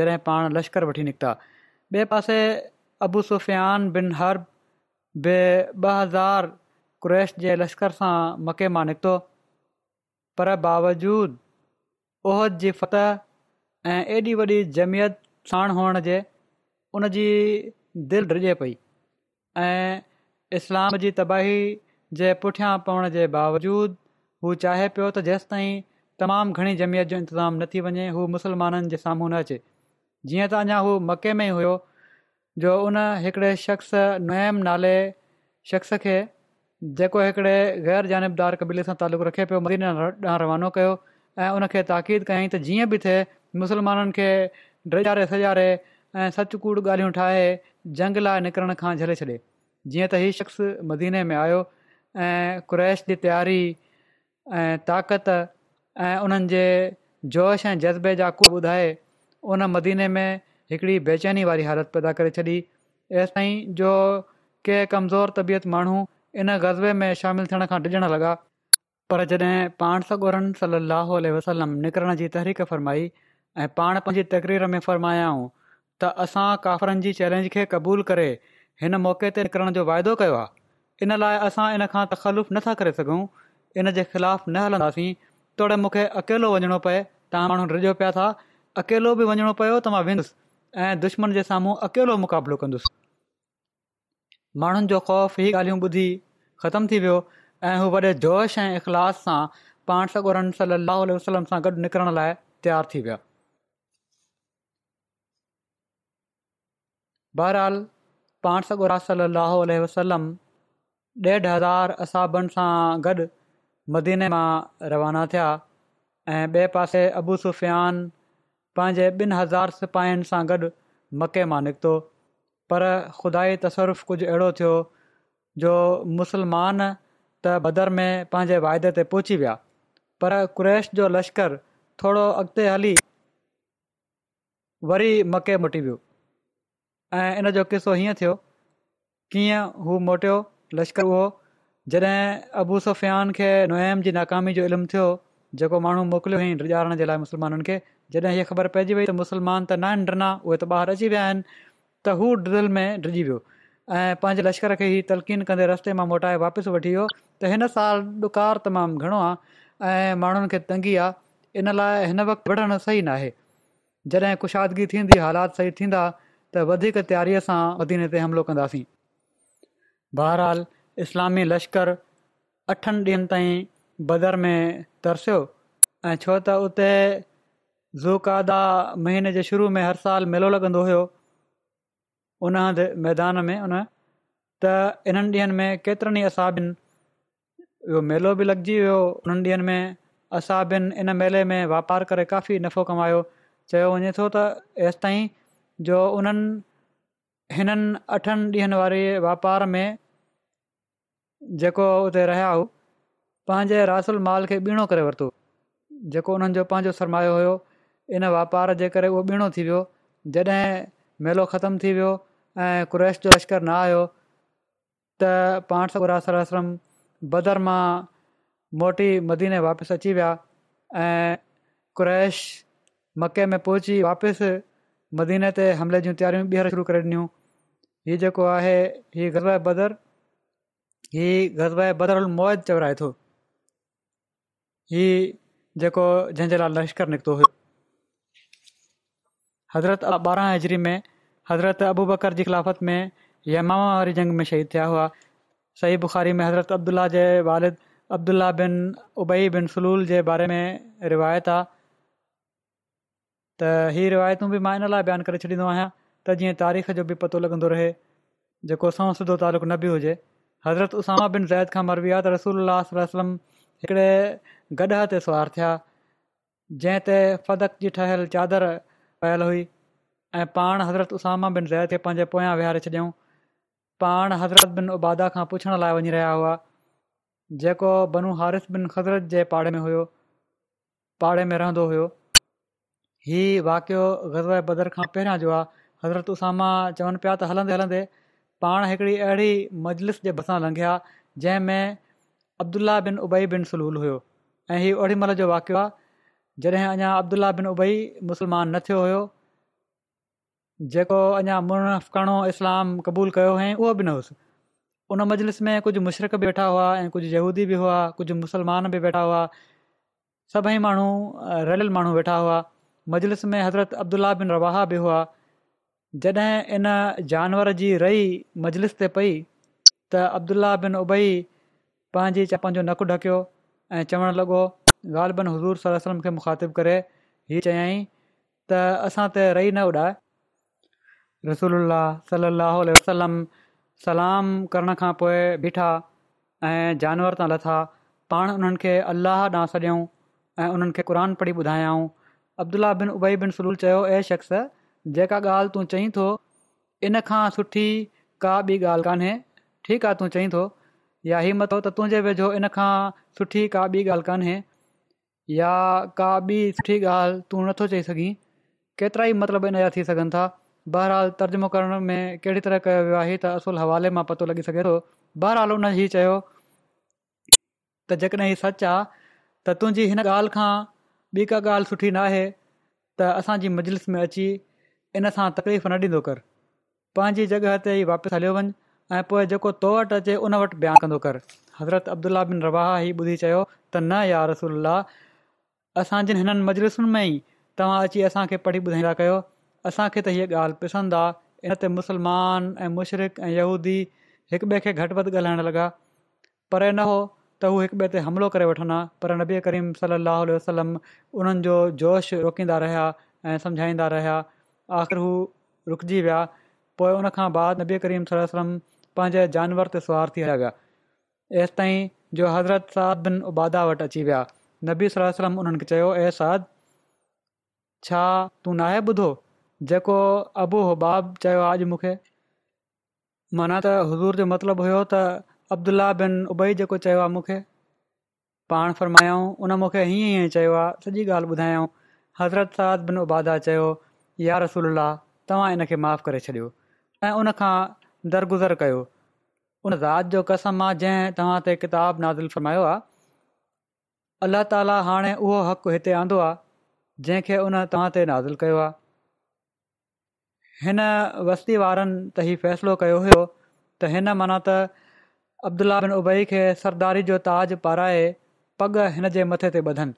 जॾहिं पाण लश्कर वठी निकिता ॿिए पासे अबू सुफ़ियान बिन हर्ब बि ॿ हज़ार क्रेश जे लश्कर सां मके मां निकितो पर बावजूद ओहद जी फत ऐं एॾी वॾी जमियत साण हुअण जे उन जी दिलि डिॼे पई ऐं इस्लाम जी तबाही जे पुठियां पवण जे बावजूद हू चाहे पियो त जेसिताईं तमामु घणी जमियत जो इंतज़ाम न थी वञे हू मुस्लमाननि जे साम्हूं न अचे जीअं त अञा हू मके में हुयो जो उन हिकिड़े शख़्स नयम नाले शख़्स खे जेको हिकिड़े ग़ैर जानबदार कबीले सां तालुक़ु रखे पियो मदीन ॾांहुं रवानो कयो ऐं उन खे ताक़ीद कयईं त जीअं बि थिए मुसलमाननि खे ड्रज़ारे सजारे ऐं सचकूड़ ॻाल्हियूं ठाहे जंग लाइ निकिरण खां झले छॾे जीअं त हीउ शख़्स मदीने में आयो ऐं कु्रैश जी तयारी ऐं ताक़त ऐं उन्हनि जे जोश ऐं जज़्बे जा कु ॿुधाए उन मदीने में हिकिड़ी बेचैनी वारी हालति पैदा करे छॾी एस ताईं तबियत माण्हू इन गज़बे में शामिलु थियण खां डिॼण लॻा पर जॾहिं पाण सगोरन सली अलाह वसलम निकिरण जी तहरीक फ़रमाई ऐं पाण पंहिंजी तकरीर में फ़र्मायाऊं त असां काफ़रनि जी चैलेंज खे क़बूल करे हिन मौके ते निकिरण जो वाइदो कयो आहे इन लाइ असां इन खां तख़्लिफ़ नथा करे सघूं इन जे ख़िलाफ़ न हलंदासीं तोड़े मूंखे अकेलो वञिणो पए तव्हां माण्हू रिजो पिया था अकेलो बि वञणो पियो त मां वेंदुसि ऐं दुश्मन जे साम्हूं अकेलो मुक़ाबिलो कंदुसि माण्हुनि जो ख़ौफ़ ही ॻाल्हियूं ॿुधी ख़तमु थी वियो ऐं हू वॾे जोश ऐं इख़लास सां पाण सॻो रमसल अलाह वसलम सां गॾु निकिरण लाइ तयारु थी विया बहरहाल पाण सॻो रास लहो वसलम ॾेढ हज़ार असाबनि सां गॾु मदीने मां रवाना थिया ऐं ॿिए पासे अबू सुफ़ियान पंहिंजे ॿिनि हज़ार सिपाहियुनि सां गॾु मके मां निकितो पर ख़ुदाई तसरुफ़ कुझु अहिड़ो थियो जो मुसलमान त बदर में पंहिंजे वाइदे ते पहुची विया पर कुरैश जो लश्कर थोरो अॻिते हली वरी मके मोटी वियो ऐं इन जो किसो हीअं थियो कीअं हू मोटियो लश्कर उहो जॾहिं अबू सुफियान खे नोएम जी नाकामी जो इल्मु थियो जेको माण्हू मोकिलियो हुई रिॼाणण जे लाइ मुसलमाननि खे जॾहिं हीअ ख़बर पइजी वई त मुसलमान त न आहिनि ड्रिना उहे त ॿाहिरि अची विया आहिनि त हू ड्रिल में डिॼी वियो ऐं पंहिंजे लश्कर खे ई तलकीन कंदे रस्ते मां मोटाए वापसि वठी वियो त हिन साल ॾुकारु तमामु घणो आहे ऐं माण्हुनि खे तंगी आहे इन लाइ हिन वक़्तु विढ़णु सही न आहे जॾहिं कुशादगी थींदी हालात सही थींदा त वधीक तयारीअ सां वधीने ते हमिलो कंदासीं बहरहालु इस्लामी लश्कर अठनि ॾींहनि ताईं बदर में तरसियो ऐं छो त उते ज़ूकादा महीने जे शुरू में हर साल मेलो लॻंदो हुओ उन हंधि मैदान में उन त इन्हनि ॾींहनि में केतिरनि ई असाबिनि इहो मेलो बि लॻजी वियो उन्हनि ॾींहनि में असाबिनि इन मेले में वापारु करे काफ़ी नफ़ो कमायो चयो वञे थो त हेसि ताईं जो उन्हनि हिननि अठनि ॾींहनि वारे वापार में जेको उते रहिया हू पंहिंजे रासल माल खे ॿीणो करे वरितो जेको उन्हनि जो पंहिंजो सरमायो हुयो इन वापार जे करे उहो ॿीणो थी वियो जॾहिं मेलो ख़तमु थी वियो ऐं कु्रैश जो लश्कर न आयो त पाण सौ गुड़ा सर आश्रम बदर मां मोटी मदीने वापसि अची विया ऐं कु्रैश मके में पहुची वापसि मदीने ते हमले जूं तयारियूं ॿीहर शुरू करे ॾिनियूं हीउ जेको आहे हीअ गज़बाए बदर हीअ गज़रबाए बदरमत चवराए थो हीउ जेको जंहिंजे लाइ लश्कर निकितो हुयो हज़रत ॿारहां हजरी में हज़रत अबू बकर जी ख़िलाफ़त में यमामा वारी जंग में शहीद थिया हुआ सही बुख़ारी में हज़रत अब्दुल्ला जे वालिद अब्दुल्ला बिन उबई बिन सलूल जे बारे में रिवायत आहे त हीअ रिवायतू बि मां इन लाइ बयानु करे छॾींदो आहियां त जीअं तारीख़ जो बि पतो लॻंदो रहे जेको असां सिधो तालुक़ु न बि हुजे हज़रत उसामा बिन ज़ैद खां मरबी आहे त रसूल वसलम हिकिड़े गॾह ते सुवार थिया जंहिं ते फतक जी ठहियलु चादरु पयल हुई ऐं पाण हज़रत उसामा बिन ज़ैद खे पंहिंजे पोयां विहारे छॾियऊं पाण हज़रत बिन उबादा खां पुछण लाइ वञी रहिया हुआ जेको बनू हारिफ़ु बिन हज़रत जे पाड़े में हुयो पाड़े में रहंदो हुओ हीउ वाक़ियो ग़ज़ बदर खां पहिरियां जो आहे हज़रत उसामा चवनि पिया त हलंदे हलंदे पाण हिकिड़ी अहिड़ी मजलिस जे भरिसां लंघिया जंहिंमें अब्दुला बिन उबई बिन सलूल हुयो ऐं इहो ओॾीमहिल जो वाक़ियो आहे जॾहिं अञा अब्दुला बिन उबई मुस्लमान न थियो हुयो जेको अञा मुरफकाणो इस्लाम क़बूलु कयो हुयईं उहो बि न हुउसि उन मजलिस में कुझु मुशरिक़ वेठा हुआ ऐं कुझु यहूदी बि हुआ कुझु मुसलमान बि वेठा हुआ सभई माण्हू रलियल माण्हू वेठा हुआ मजलिस में हज़रत अब्दुला बिन रवाह बि हुआ जॾहिं इन जानवर जी रही मजलिस ते पई त अब्दुल्ल्ला बिन उबई पंहिंजी चपनि जो नकु ढकियो ऐं चवण लॻो ग़ाल बन हज़ूर सलम खे मुखातिबु करे हीअ चयई त असां त रही न उॾाए रसूल सलाहु वसलम सलाम करण खां पोइ ॿिठा ऐं जानवर तां लथा पाण उन्हनि खे अलाह ॾांहुं सॾियऊं ऐं उन्हनि खे क़ुर पढ़ी ॿुधायऊं अब्दुलाह बिन उबई बिन सलूल चयो ऐं शख़्स जेका ॻाल्हि तूं चईं थो इन खां सुठी का ॿी ॻाल्हि कोन्हे ठीकु आहे तूं चईं थो या हिमत त तुंहिंजे वेझो इन खां सुठी का ॿी ॻाल्हि कोन्हे या का बि सुठी ॻाल्हि तूं नथो चई सघीं केतिरा ई मतिलबु इन जा थी सघनि था बहरहाल तर्जुमो करण में कहिड़ी तरह कयो वियो आहे त असुल हवाले मां पतो लॻी सघे थो बहरहालु हुन चयो त जेकॾहिं ही सच आहे त तुंहिंजी हिन ॻाल्हि खां ॿी का ॻाल्हि सुठी न आहे त असांजी मजलिस में अची इन सां तकलीफ़ न ॾींदो कर पंहिंजी जॻह ते ई वापसि हलियो वञु ऐं पोइ जेको तो वटि अचे उन वटि बयान कर हज़रत अब्दुल्ला बिन रवाह ई ॿुधी चयो त न यार रसोल्ला जिन हिननि मजलिसुनि में ई तव्हां अची असांखे पढ़ी ॿुधाईंदा कयो असांखे त हीअ ॻाल्हि पसंदि आहे इन ते मुस्लमान ऐं ऐं यहूदी हिकु ॿिए खे घटि वधि ॻाल्हाइण लॻा न हो त हू हिकु ॿिए ते हमिलो करे पर नबी करीम सल वसलम उन्हनि जो जोश रोकींदा रहिया ऐं सम्झाईंदा रहिया आख़िर हू रुकिजी विया पोइ बाद नबी करीम सल वसलम पंहिंजे जानवर ते सवार थी हलिया विया हेसि ताईं जो हज़रत साद बिन उबादा वटि अची विया नबी सलाह उन्हनि खे चयो एहसाद छा तूं न आहे ॿुधो जेको अबूहबाब चयो आहे अॼु मूंखे माना त हज़ूर जो मतिलबु हुयो त अब्दुला बिन उबई जेको चयो आहे मूंखे पाण फ़रमायो उन मूंखे हीअं हीअं चयो आहे सॼी ॻाल्हि ॿुधायऊं हज़रत साद बिन उबादा चयो या रसूल तव्हां इनखे माफ़ु करे छॾियो ऐं उनखां दरगुज़र कयो उन राति जो कसम मां जंहिं तव्हां ते किताब नाज़िल फ़र्मायो आहे अलाह ताली हाणे उहो हक़ु हिते आंदो आहे जंहिंखे उन तव्हां ते नाज़िल कयो आहे हिन वस्ती वारनि त हीउ फ़ैसिलो कयो हुयो त हिन माना त अब्दुला बिन उबई खे सरदारी जो ताज पाराए पग हिन जे मथे ते बधनि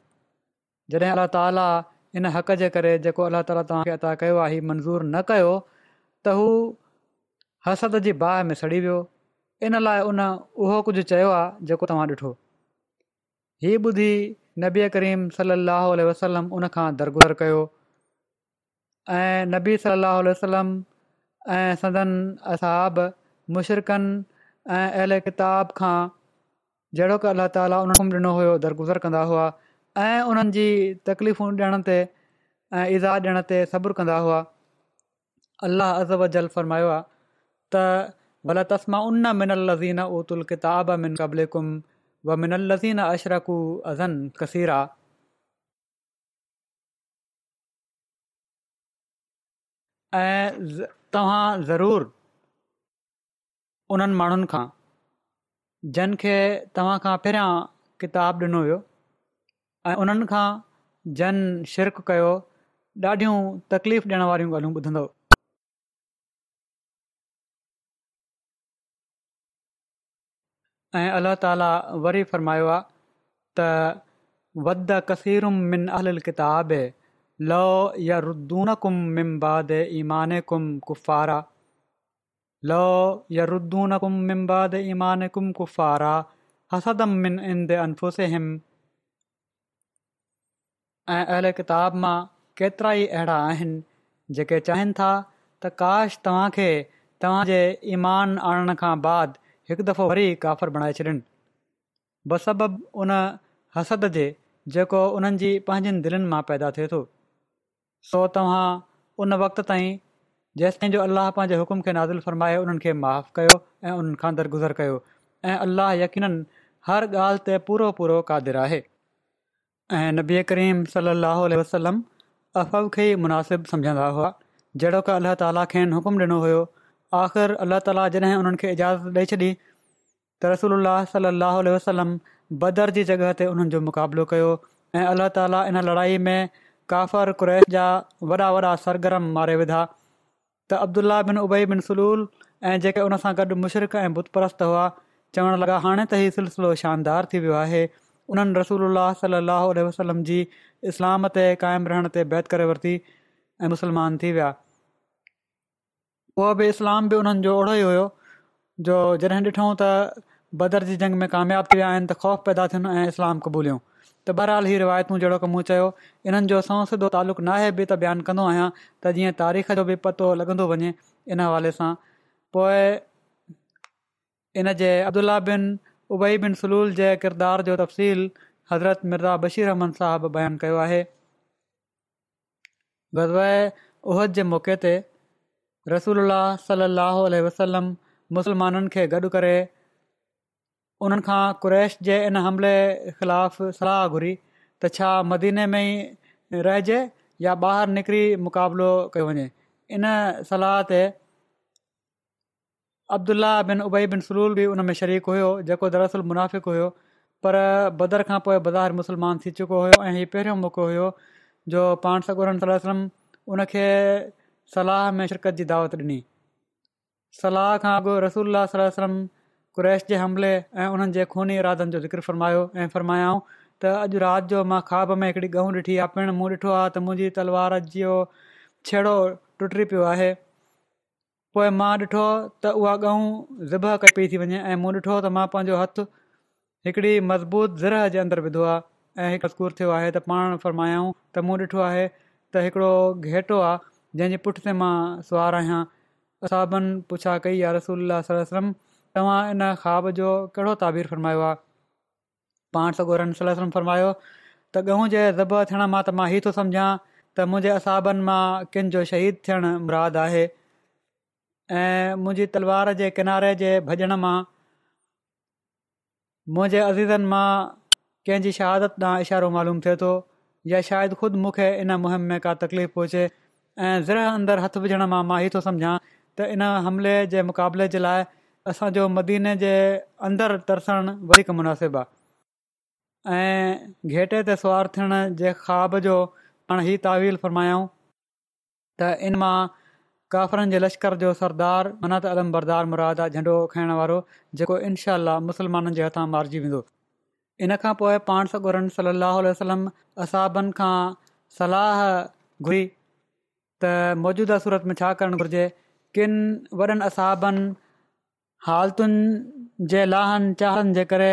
जॾहिं अलाह ताली इन हक़ जे करे जेको अलाह ताला तव्हां अता कयो आहे हीउ मंज़ूर न कयो त हू हसद जी बाहि में सड़ी वियो इन लाइ उन उहो कुझु चयो हीअ ॿुधी नबी करीम वसलम उन खां दरगुज़र कयो ऐं नबी सलाहु वसलम ऐं सदन असाब मुशरकनि ऐं अहल किताब खां जहिड़ो की अलाह ताली हुन ॾिनो हुयो दरगुज़र कंदा हुआ ऐं उन्हनि जी तकलीफ़ू ॾियण ते ऐं इज़ाद ॾियण ते सब्रु कंदा हुआ अलाह अजल फ़रमायो आहे त भला तसमा उन मिन अल लज़ीन ओतुल किताबु व मिन लज़ीन अशरकू अज़न कसीरा ऐं तव्हां ज़रूरु उन्हनि माण्हुनि खां जिन खे तव्हां खां पहिरियां किताबु ॾिनो हुयो ऐं उन्हनि खां जन शिरक कयो ॾाढियूं तकलीफ़ ॾियण वारियूं ॻाल्हियूं ॿुधंदो ऐं अलाह ताला वरी फ़र्मायो आहे त वद कसीरुम मिन अल किताब इंद यरुनुम ई अहिड़ किताब मां केतिरा ई अहिड़ा आहिनि जेके चाहिनि था त काश तव्हांखे तव्हांजे ईमान आणण खां बाद हिकु दफ़ो वरी काफ़र बणाए छॾिन बसबबु उन हसद जे जे जेको उन्हनि जी पंहिंजनि दिलनि मां पैदा थिए थो सो तव्हां उन वक़्त ताईं जेसि कंहिंजो अलाह पंहिंजे हुकुम खे नाज़ुल फ़रमाए उन्हनि खे माफ़ु कयो ऐं उन्हनि खां दरगुज़र कयो ऐं अलाह यकीन हर ॻाल्हि ते पूरो पूरो क़ादिर आहे ऐं नबी करीम सलाह वसलम अफ़व खे ई मुनासिब सम्झंदा हुआ जहिड़ो का अलाह ताली हुकुम ॾिनो हुयो आख़िर अलाह ताला जॾहिं उन्हनि खे इजाज़त ॾेई छॾी त रसूल अलाह सलाहु वसलम बदर जी जॻह ते उन्हनि जो मुक़ाबिलो कयो ऐं अलाह ताला इन लड़ाई में काफ़र कुरैश जा वॾा वॾा सरगरम मारे विधा त अब्दुल्ला बिन उबई बिन सलूल ऐं जेके उन सां गॾु मुशरक़ ऐं पुत हुआ चवणु लॻा हाणे त ई सिलसिलो शानदार थी वियो आहे उन्हनि रसूल अलाह वसलम जी इस्लाम ते क़ाइमु रहण ते बैत करे वरिती ऐं मुस्लमान थी विया उहो बि इस्लाम बि उन्हनि जो ओहिड़ो ई हुयो जो जॾहिं ॾिठो त बदर जी जंग में कामियाबु पिया आहिनि त ख़ौफ़ पैदा थियनि ऐं इस्लाम क़बूलियूं त बहरहाल हीउ रिवायतूं जहिड़ो कमु चयो इन्हनि जो असां सिधो तालुक़ु नाहे बि त बयानु कंदो आहियां त जीअं तारीख़ जो बि पतो लॻंदो वञे इन हवाले सां पोइ इनजे अब्दुला बिन उबई बिन सलूल जे किरदार जो तफ़सील हज़रत मिर्ज़ा बशीर रहमान साहब बयानु कयो आहे उहद जे मौक़े ते रसूल सलाहु वसलम मुसलमाननि खे गॾु करे उन्हनि खां कुरैश जे इन हमले ख़िलाफ़ु सलाह घुरी त छा मदीने में ई रहिजे या ॿाहिरि निकिरी मुक़ाबिलो कयो वञे इन सलाह ते अब्दुल्ला बिन उबई बिन सलूल बि उन में शरीक हुयो जेको दरअसल मुनाफ़िक हुयो पर बदर खां पोइ बदार मुसलमान थी चुको हुयो ऐं हीउ पहिरियों मौको हुयो जो पाणस वन खे सलाह में शिरकत जी दावत ॾिनी सलाह खां अॻु रसूलम क़्रैश जे हमले ऐं उन्हनि जे खूनी इरादनि जो ज़िक्र फ़रमायो ऐं फ़रमायाऊं त अॼु राति जो मां ख्वा में हिकिड़ी गऊं ॾिठी आहे पिणु मूं ॾिठो आहे त मुंहिंजी तलवार जो छेड़ो टुटी पियो आहे पोइ मां ॾिठो त उहा ॻऊं ज़िबह कपी थी वञे ऐं मूं ॾिठो त मां पंहिंजो हथ हिकिड़ी मज़बूत ज़र जे अंदरु विधो आहे ऐं हिकु सूरु थियो आहे त पाण त मूं ॾिठो आहे त हिकिड़ो घेटो आहे जंहिंजे पुठिते मां सुवारु आहियां असाबनि पुछा कई या रसूल सलम तव्हां इन ख़्वाब जो कहिड़ो ताबीर फ़रमायो आहे पाण सगो रन सलम फ़रमायो त ॻहूं जे ज़ब थियण मां त मां ई थो सम्झां त मुंहिंजे असाबनि मां किन जो शहीद थियण मुराद आहे ऐं मुंहिंजी तलवार जे किनारे जे भॼण मां मुंहिंजे अज़ीज़नि मां कंहिंजी शहादत तां इशारो मालूम थिए थो या शायदि ख़ुदि मूंखे इन मुहिम में का तकलीफ़ पहुचे ऐं ज़र अंदरु हथ विझण मां मां ई थो सम्झां त इन हमले जे मुक़ाबले जे लाइ असांजो मदीने जे अंदरि तरसणु वधीक मुनासिबु आहे ऐं घेटे ते सुवारु थियण जे ख़्वाब जो पाण ई तावील फ़रमायाऊं त इन मां काफ़रनि जे लश्कर जो सरदार मनत अलम बरदार मुराद आहे झंडो खाइण वारो जेको इनशा मुस्लमाननि जे हथां मारिजी वेंदो इन खां पोइ पाण सगुरन सली वसलम असाबनि खां सलाह घुरी त मौजूदा सूरत में छा करणु घुरिजे किन वॾनि असाबनि हालतुनि जे लाहनि चाहनि जे करे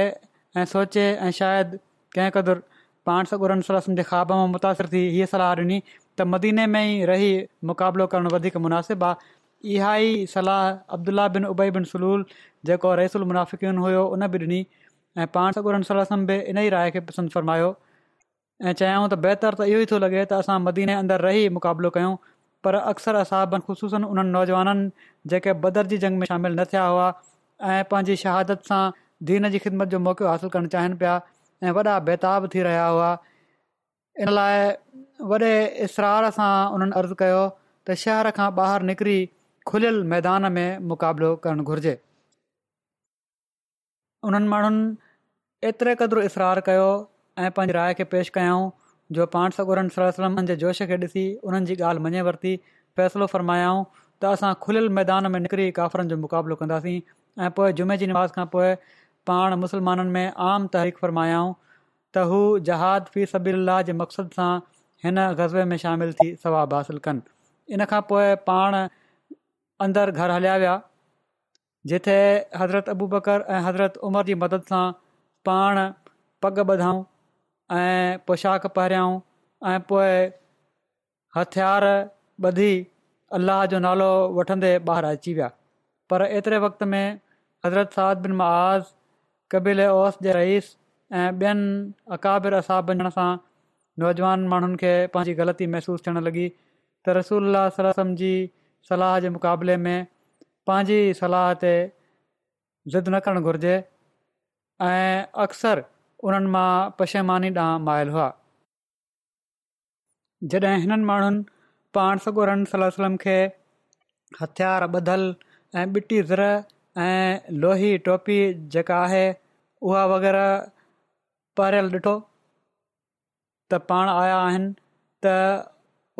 ऐं सोचे ऐं शायदि कंहिं क़दुरु पाण सखुरम सलम जे ख़्वाब मां मुतासिर थी हीअ सलाहु ॾिनी त मदीने में ई रही मुक़ाबिलो करणु वधीक मुनासिबु आहे इहा ई सलाहु अब्दुला बिन उबे बिन सलूल जेको रइसुल मुनाफ़िकन हुयो उन बि ॾिनी ऐं पाण सखुर सलम बि इन ई राय खे पसंदि फरमायो ऐं चयाऊं त बहितर त इहो ई थो लॻे त असां मदीने रही मुक़ाबिलो कयूं पर अक्सर असां बनख़सूसनि उन्हनि नौजवाननि जेके बदरजी जंग में शामिलु न थिया हुआ ऐं पंहिंजी शहादत सां दीन जी ख़िदमत जो मौक़ो हासिलु करणु चाहिनि पिया ऐं वॾा बेताब थी रहिया हुआ इन लाइ वॾे इसरार सां उन्हनि अर्ज़ु कयो त शहर खां ॿाहिरि निकिरी खुलियल मैदान में मुक़ाबिलो करणु घुरिजे उन्हनि माण्हुनि एतिरे क़दुरु इसरारु कयो ऐं पंहिंजी राय खे पेश कयऊं जो पाण सगोरन सलमन जे जोश खे ॾिसी उन्हनि जी ॻाल्हि मञे वरिती फ़ैसिलो फरमायाऊं त असां खुलियल मैदान में निकिरी काफ़रनि जो मुक़ाबिलो कंदासीं ऐं पोइ जुमे जी निमास खां पोइ पाण मुस्लमाननि में आम तहरीक फ़रमायाऊं त हू जहाद फी सबील्ला जे मक़सद सां हिन गज़बे में शामिलु थी सवाबु हासिलु कनि इन खां पोइ पाण अंदरि घर हलिया विया जिथे हज़रत अबू बकर ऐं हज़रत उमर जी मदद सां पाण पग ॿधऊं ऐं पोशाक पहिरियाऊं ऐं पोइ हथियारु ॿधी अलाह जो नालो वठंदे ॿाहिरि अची विया पर एतिरे वक़्त में हज़रत साद बिन महाज़ कबील ओस जे रईस ऐं ॿियनि अकाबिर असाब वञण सां नौजवान माण्हुनि खे पंहिंजी ग़लती महिसूसु थियणु लॻी त रसूल सलम जी सलाह जे मुक़ाबले में पंहिंजी सलाह ते ज़िद न करणु घुरिजे ऐं अक्सर उन्हनि मां पशेमानी ॾांहुं मायल हुआ जॾहिं हिननि माण्हुनि पाण सगोरन सलम खे हथियार ॿधलु ऐं ॿिटी ज़र ऐं लोही टोपी जेका आहे उहा वग़ैरह पढ़ियलु ॾिठो त पाण आया आहिनि त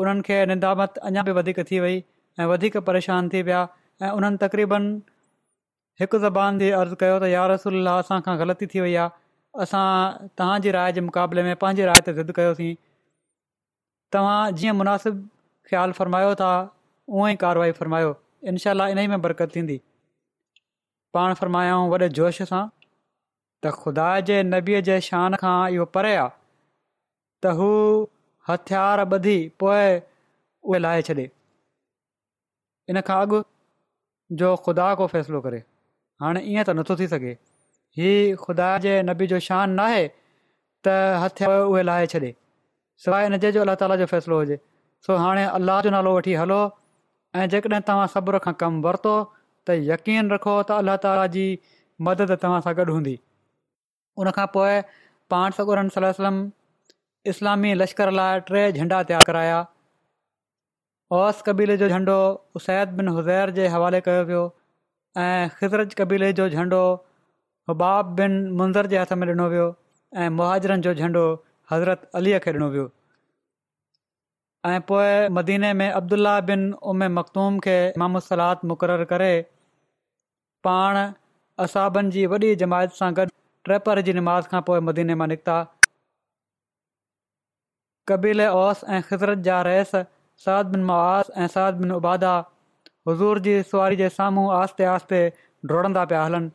उन्हनि खे निंदामत अञा बि वधीक थी वई ऐं वधीक परेशान थी विया ऐं उन्हनि तक़रीबन हिकु ज़बान अर्ज़ु कयो त यार रसूल असांखां ग़लती थी वई आहे असां तव्हांजी राय जे मुक़ाबले में पंहिंजी राय ते ज़िद कयोसीं तव्हां जीअं मुनासिबु ख़्यालु फ़रमायो था उहा ई कारवाई फ़रमायो इनशा इन ई में बरकत थींदी पाण फ़रमायाऊं वॾे जोश सां त ख़ुदा जे नबीअ जे शान खां इहो परे आहे त हथियार ॿधी पोइ उहे लाहे छॾे इन खां अॻु जो ख़ुदा को फ़ैसिलो करे हाणे ईअं त नथो थी सघे हीउ ख़ुदा जे नबी जो शान न आहे त हथ उहे लाहे छॾे सवाइ हिन जे जो अलाह ताला जो फ़ैसिलो हुजे सो हाणे अलाह जो नालो वठी हलो ऐं जेकॾहिं तव्हां सब्र खां कमु वरितो त यकीन रखो त अल्लाह ताला जी मदद तव्हां सां गॾु हूंदी उनखां पोइ पाण सकूरम इस्लामी लश्कर लाइ टे झंडा तयारु कराया ओस कबीले जो झंडो उसैद बिन हुज़ैर जे हवाले कयो पियो ऐं ख़िज़रत कबीले जो झंडो हुबाब बिन मुंज़र जे हथ में ॾिनो वियो ऐं मुहाजरनि जो झंडो हज़रत अलीअ खे ॾिनो वियो ऐं पोए मदीने में अब्दुल्ला बिन उमे मखदूम खे मामोसलात मुक़ररु करे पाण असाबनि जी वॾी जमायत सां गॾु ट्रेपर जी निमाज़ खां पोइ मदीने मां निकिता कबीले ओस ऐं ख़िज़रत जा रहिस साद बिन मआास ऐं साद बिन उबादा हज़ूर जी सुवारी जे साम्हूं आहिस्ते आहिस्ते डुड़ंदा पिया हलनि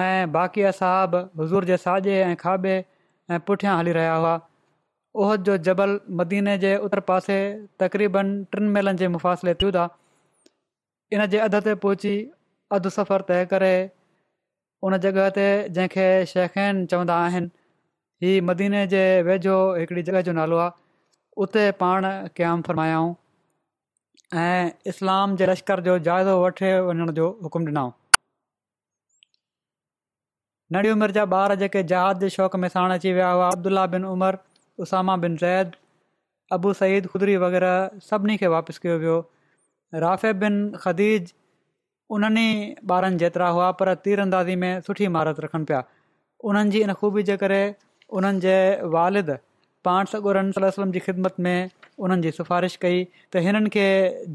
ऐं बाक़िया साहबु हुज़ूर जे साॼे ऐं खाॿे ऐं पुठियां हली रहिया हुआ ओहद जो जबल मदीने जे उतर पासे तक़रीबन टिनि महिलनि जे मुफ़ासिले थियूं था इन जे अधु ते पहुची अधु सफ़र तइ करे उन जॻह ते जंहिंखे शहखैन चवंदा आहिनि ही मदीने जे वेझो हिकिड़ी जॻह जो नालो आहे उते पाण क़याम फरमायाऊं ऐं इस्लाम जे लश्कर जो जाइज़ो वठे वञण जो हुकुम ॾिनाऊं नंढी उमिरि जा ॿार जेके जहाद जे शौक़ में साण अची विया हुआ अब्दुला बिन उमर उसामा बिन ज़ैद अबू सईद खुदरी वग़ैरह सभिनी खे वापसि कयो वियो राफ़े बिन ख़दीज उन्हनि ई ॿारनि जेतिरा हुआ पर तीर अंदाज़ी में सुठी महारत रखनि पिया उन्हनि जी इन ख़ूबी जे करे उन्हनि जे वालिद पाण सगोरन सलम जी ख़िदमत में उन्हनि जी सिफारिश कई त हिननि खे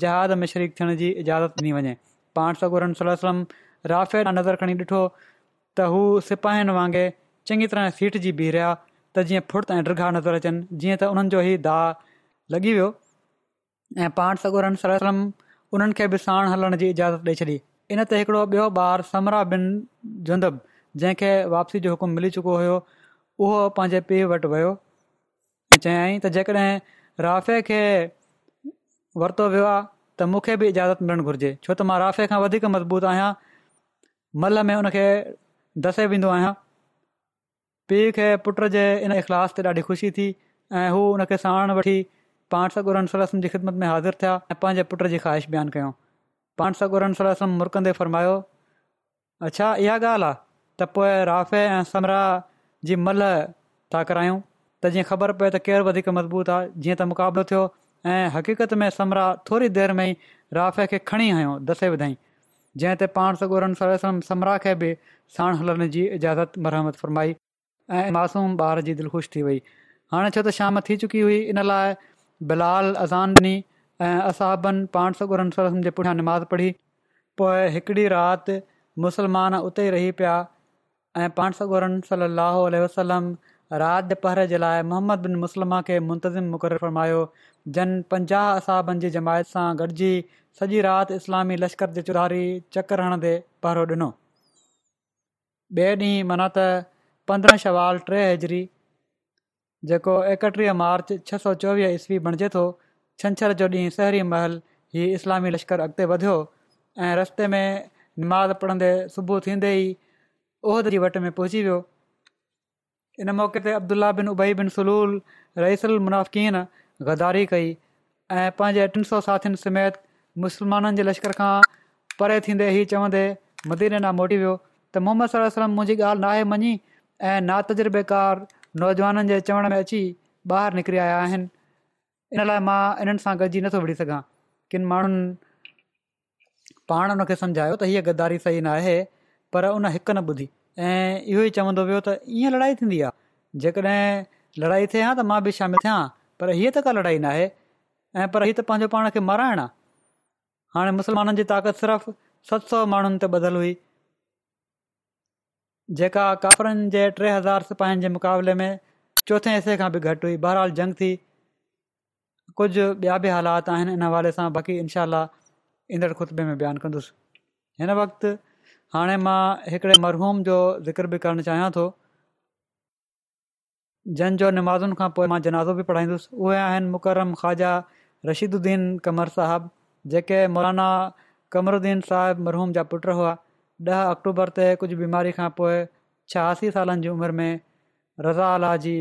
जहाद में शरीक थियण जी इजाज़त ॾिनी वञे पाण सगोरन सलम राफे नज़र खणी ॾिठो त हू सिपाहिनि वांगुरु चङी तरह सीट जी बीह रहिया त जीअं फुर्त ऐं ड्रिगा नज़र अचनि जीअं त उन्हनि जो ई दाग लॻी वियो ऐं पाण सगुरनि सरस्म उन्हनि खे बि हलण जी इजाज़त ॾेई छॾी इन ते हिकिड़ो ॿियो समरा बिन जुंदब जंहिंखे वापसी जो हुकुम मिली चुको हुयो उहो पंहिंजे पीउ वटि वियो चयाईं त जेकॾहिं राफ़े खे वरितो वियो आहे त मूंखे बि इजाज़त मिलणु घुरिजे छो त मां राफ़े खां वधीक मज़बूत आहियां मल में उनखे दसे वेंदो आहियां पीउ खे पुट जे इन इख़लास ते ॾाढी ख़ुशी थी ऐं हू हुन खे साण वठी पाणसा जी ख़िदमत में हाज़िर थिया ऐं पंहिंजे पुट जी ख़्वाहिश बयानु कयऊं पाणसुर सलाह मुरकंदे फरमायो अच्छा इहा ॻाल्हि आहे त पोइ राफ़े ऐं समरा जी मल था करायूं त जीअं ख़बर पए त केरु वधीक मज़बूत आहे जीअं त मुक़ाबिलो थियो ऐं हक़ीक़त में समरा थोरी देरि में ई राफ़े खे खणी आयो दसे विधाईं जंहिं ते पाण सगोरमस समरा खे बि साण हलण जी इजाज़त मरहमत फ़रमाई ऐं मासूम ॿार जी दिलि ख़ुशि थी वई हाणे छो त शाम थी चुकी हुई इन लाइ बिलाल अज़ानिनी ऐं असाबनि पाण सगोरन सलम जे पुठियां नमाज़ पढ़ी पोइ हिकिड़ी राति मुसलमान उते ई रही पिया ऐं पाण सोगोरम सलाहु वसलम राॼ पहर जे लाइ मोहम्मद बिन मुस्लमा खे मुंतज़िम मुक़ररु फरमायो जन पंजाह असाबनि जी जमायत सां गॾिजी सॼी राति इस्लामी लश्कर जे चुरारी चकर हणंदे पहिरो ॾिनो ॿिए ॾींहुं माना त पंद्रहं सवाल टे हेजरी जेको एकटीह मार्च छह सौ चोवीह ईस्वी बणिजे थो छंछर जो ॾींहुं सहरी महल ई इस्लामी लश्कर अॻिते वधियो ऐं रस्ते में निमाज़ पढ़ंदे सुबुह थींदे ई उहिद जी वट में पहुची वियो इन मौक़े ते अब्दुला बिन उबई बिन सलूल रईसल मुनाफ़क़ीन गदारी कई ऐं पंहिंजे टिनि सौ साथियुनि समेत मुस्लमाननि जे लश्कर खां परे थींदे ई चवंदे मदीर मोटी वियो त मोहम्मद सलम मुंहिंजी ॻाल्हि नाहे मञी ऐं तजुर्बेकार नौजवाननि जे चवण में अची ॿाहिरि निकिरी आया आहिनि इन लाइ मां इन्हनि सां गॾिजी नथो विढ़ी सघां किनि माण्हुनि पाण उन खे समुझायो त हीअ गदारी सही न आहे पर उन हिक न ॿुधी ऐं इहो ई चवंदो वियो त ईअं लड़ाई थींदी आहे जेकॾहिं लड़ाई थिए हा त मां बि शामिल थिए पर हीअ त का लड़ाई न आहे ऐं पर हीअ त पंहिंजो पाण खे माराइण आहे हाणे मुस्लमाननि जी ताक़त सिर्फ़ु सत सौ माण्हुनि ते हुई जेका कापिरनि जे टे हज़ार सिपाहिनि जे मुक़ाबले में चोथें हिसे खां बि घटि हुई बहरहाल जंग थी कुझु ॿिया बि हालात आहिनि इन हवाले सां बाक़ी इनशा ईंदड़ खुतबे में बयानु कंदुसि हिन हाणे मां हिकिड़े मरहूम जो ज़िकर बि करणु चाहियां थो जंहिंजो नमाज़ुनि खां पोइ मां जनाज़ो बि पढ़ाईंदुसि उहे आहिनि मुकरम ख़्वाजा रशीदु कमर साहिबु जेके मौलाना कमरुद्दीन साहिब मरहूम जा पुट हुआ ॾह अक्टूबर ते कुझु बीमारी खां पोइ छहासी सालनि जी उमिरि में रज़ा आला जी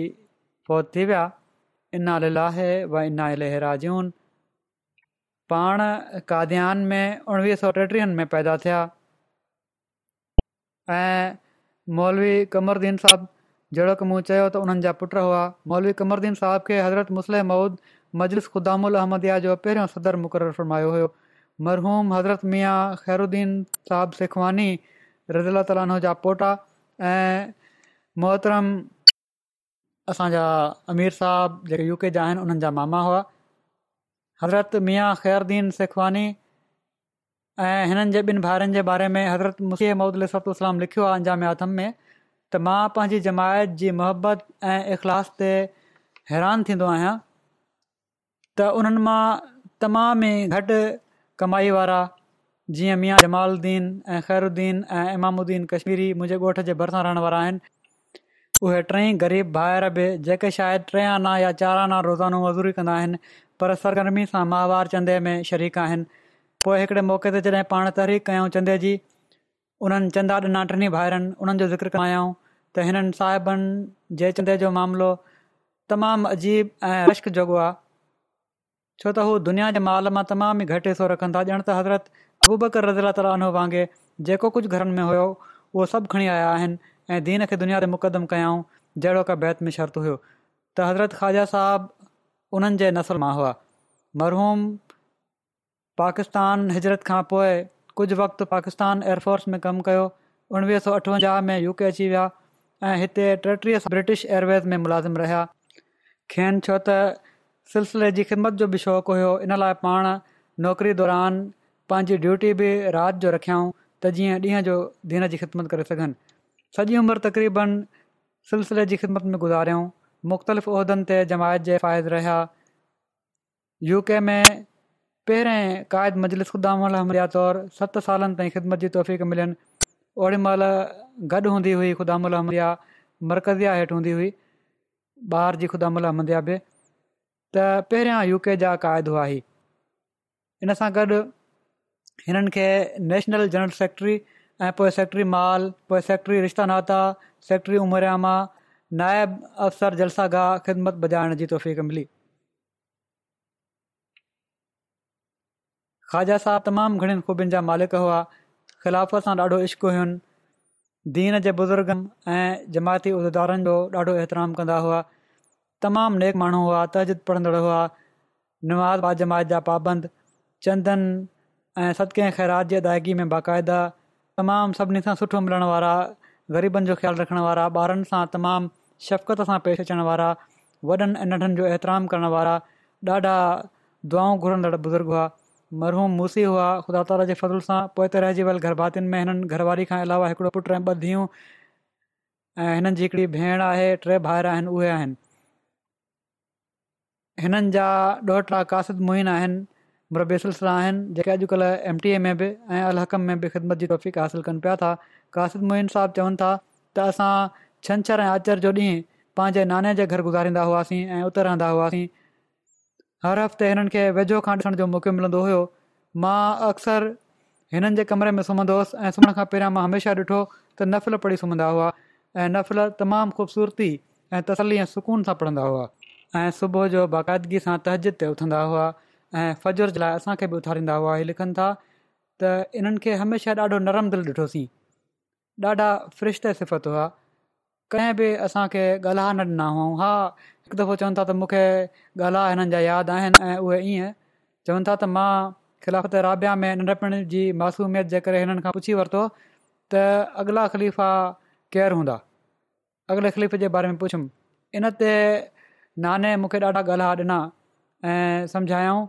फौत थी विया इनाला है व इना इले पाण काद्यान में उणिवीह सौ टेटीहनि में पैदा थिया ऐं मौलवी कमरदीन साहिब जहिड़ो की मूं चयो त उन्हनि जा पुट हुआ मौलवी कमरदीन साहिब खे हज़रत मुस्लिम महुूद मजलिस ख़ुदि उल जो पहिरियों सदर मुक़ररु फरमायो हुयो मरहूम हज़रत मिया ख़ैरुदीन साहब शेखवानी रज़ीला ताला पोटा ऐं मोहतरम असांजा अमीर साहिब जेके यू के जा आहिनि उन्हनि जा मामा हुआ हज़रत मिया ख़ैरुदीन शेखवानी ऐं हिननि जे ॿिनि भाइरनि जे बारे में हज़रत मुसी मोदल सतलाम लिखियो आहे अंजामियातम में त मां पंहिंजी जमायत जी मुहबत ऐं इख़लास ते हैरान थींदो आहियां त उन्हनि मां तमाम ई घटि कमाई वारा जीअं मियाँ जमालुद्दीन ऐं ख़ैरुद्दीन ऐं इमामुद्दीन कश्मीरी मुंहिंजे ॻोठ जे भरिसां रहण वारा आहिनि उहे टई ग़रीब भार बि जेके शायदि टे आना या चार आना रोज़ानो मज़ूरी कंदा आहिनि पर सरगर्मी सां माहवार चंदे में शरीक़ आहिनि पोइ हिकिड़े मौक़े ते जॾहिं पाण तहरीक कयूं चंदे जी उन्हनि चंदा ॾिना टिनी भाइरनि उन्हनि जो ज़िक्र कयाऊं त हिननि साहिबनि जे चंदे जो मामिलो तमामु अजीब ऐं रश्क जोॻो आहे छो त हू दुनिया जे माल मां तमामु ई घटि हिसो रखनि था ॼण त हज़रत अबूबकर रज़ीला तालो वांगुरु जेको कुझु घरनि में हुयो उहो सभु खणी आया आहिनि ऐं दीन खे दुनिया ते मुक़दम कयाऊं जहिड़ो का बैत में शर्त हुयो त हज़रत ख़्वाजा साहबु उन्हनि जे नसल मां हुआ मरहूम पाकिस्तान हिजरत खां पोइ कुझु वक़्तु पाकिस्तान एयरफोर्स में कमु कयो उणिवीह सौ अठवंजाह में यूके अची विया ऐं हिते टेटीह ब्रिटिश एयरवेज़ में मुलाज़िम रहिया खेनि छो त सिलसिले जी ख़िदमत जो बि शौक़ु हुयो इन लाइ पाण नौकिरी दौरान पंहिंजी ड्यूटी बि राति जो रखियाऊं त जीअं ॾींहं जो दिन जी ख़िदमत करे सघनि सॼी उमिरि तक़रीबनि सिलसिले जी ख़िदमत में गुज़ारियऊं मुख़्तलिफ़ उहिदनि ते जमायत जे फ़ाइदे रहिया यू में पहिरें क़ाइद मुजलिस ख़ुदाम तौरु सत सालनि ताईं ख़िदमत जी तौफ़क़ मिलनि ओड़ी महिल गॾु हूंदी हुई हमरिया मरकज़िया हेठि हूंदी हुई ॿाहिरि जी ख़ुदामु उलहमदया बि त पहिरियां यू के जा क़ाइद हुआ इन सां गॾु हिननि खे नेशनल जनरल सेक्रेटरी ऐं पोइ सेक्रेटरी माल पोइ सेक्रेटरी रिश्ता नाता सेक्रेटरी उमरियामा नायब अफ़सर जलसा ख़िदमत बजाइण जी तौफ़ीक़ु मिली ख़्वाजा साहब तमामु घणी ख़ूबियुनि जा मालिक हुआ ख़िलाफ़ सां ॾाढो इश्क हुयुनि दीन जे बुज़ुर्गनि ऐं जमायती उज़ेदारनि जो ॾाढो एतराम कंदा हुआ तमामु नेक माण्हू हुआ तजिद पढ़ंदड़ हुआ नमाज़ बाद जमायत जा पाबंद चंदन ऐं सदके ख़ैरात जी अदायगी में बाक़ाइदा तमामु सभिनी खां सुठो मिलण वारा ग़रीबनि जो ख़्यालु रखण वारा ॿारनि सां तमामु शफ़क़त सां पेश अचण वारा वॾनि ऐं नंढनि जो एतिराम करणु वारा ॾाढा दुआऊं घुरंदड़ बुज़ुर्ग हुआ मरहूम मूसी हुआ ख़ुदा ताला जे फज़ल सां पोइ त रहिजी वियल गरभातियुनि में हिननि घरवारी खां अलावा हिकिड़ो पुटु ऐं ॿ धियूं ऐं हिननि जी हिकिड़ी भेण आहे टे भाइर आहिनि उहे आहिनि हिननि जा ॾह टा कासिद मोहिन आहिनिसला आहिनि जेके अॼुकल्ह एमटीए में बि ऐं अलकम में बि ख़िदमत जी तौफ़िक हासिलु कनि पिया था कासिद मुहिन साहिबु चवनि था त असां छंछरु ऐं आचर जो ॾींहुं पंहिंजे नाने जे घर गुज़ारींदा हुआसीं ऐं उते रहंदा हुआसीं हर हफ़्ते हिननि खे वेझो खां ॾिसण जो मौको मिलंदो हुयो मां अक्सर हिननि जे कमरे में सुम्हंदो हुउसि ऐं सुम्हण खां पहिरियां मां हमेशह ॾिठो त नफ़िल पढ़ी सुम्हंदा हुआ ऐं नफ़िल तमामु ख़ूबसूरती ऐं तसल्ली ऐं सुकून सां पढ़ंदा हुआ ऐं सुबुह जो बाक़ाइदगीअ सां तहज़िद ते उथंदा हुआ ऐं फजर जे लाइ असांखे बि उथारींदा हुआ इहे लिखनि था त इन्हनि खे हमेशह ॾाढो नरमु दिलि ॾिठोसीं ॾाढा फ़्रिशत सिफ़त हुआ कंहिं बि असांखे ॻाल्हा न ॾिना हुआ हा हिकु दफ़ो चवनि था त मूंखे ॻाल्हि हिननि जा यादि आहिनि ऐं उहे ईअं चवनि था त मां ख़िलाफ़त राबिया में नंढपण जी मासूमियत जे करे हिननि खां पुछी वरितो त अॻिला ख़लीफ़ा केरु हूंदा अॻिले ख़लीफ़े जे बारे में पुछियमि इनते नाने मूंखे ॾाढा ॻाल्हि ॾिना ऐं सम्झायऊं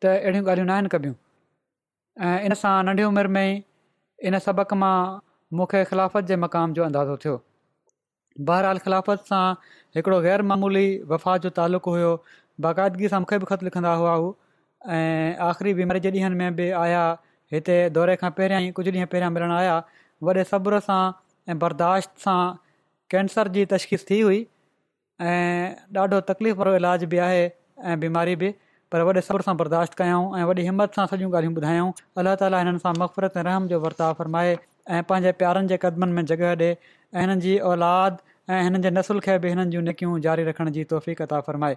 त अहिड़ियूं ॻाल्हियूं न आहिनि ऐं इन सां नंढी उमिरि में ई इन सबक़ मां मूंखे ख़िलाफ़त जे मक़ाम जो अंदाज़ो थियो बहरहाल ख़िलाफ़त सां हिकिड़ो गैरमूली वफ़ा जो तालुक़ु हुयो बाक़ाइदगी सां मूंखे बि ख़त लिखंदा हुआ हू ऐं आख़िरी बीमारी जे ॾींहंनि में बि आया हिते दौरे खां पहिरियां ई कुझु ॾींहं पहिरियां मिलणु आया वॾे सब्र सां ऐं बर्दाश्त सां कैंसर जी तशख़ीस थी हुई ऐं ॾाढो तकलीफ़ वारो इलाज बि आहे ऐं बीमारी बि पर वॾे सब्र सां बर्दाश्त कयूं ऐं वॾी हिमत सां सॼियूं ॻाल्हियूं ॿुधायूं अलाह ताली हिननि सां रहम जो वर्ताव फ़रमाए ऐं पंहिंजे प्यारनि जे क़दमनि में जॻह ॾे ऐं औलाद ऐं हिननि जे नसुल खे बि हिननि जूं नकियूं जारी रखण जी तौफ़क़ता फरमाए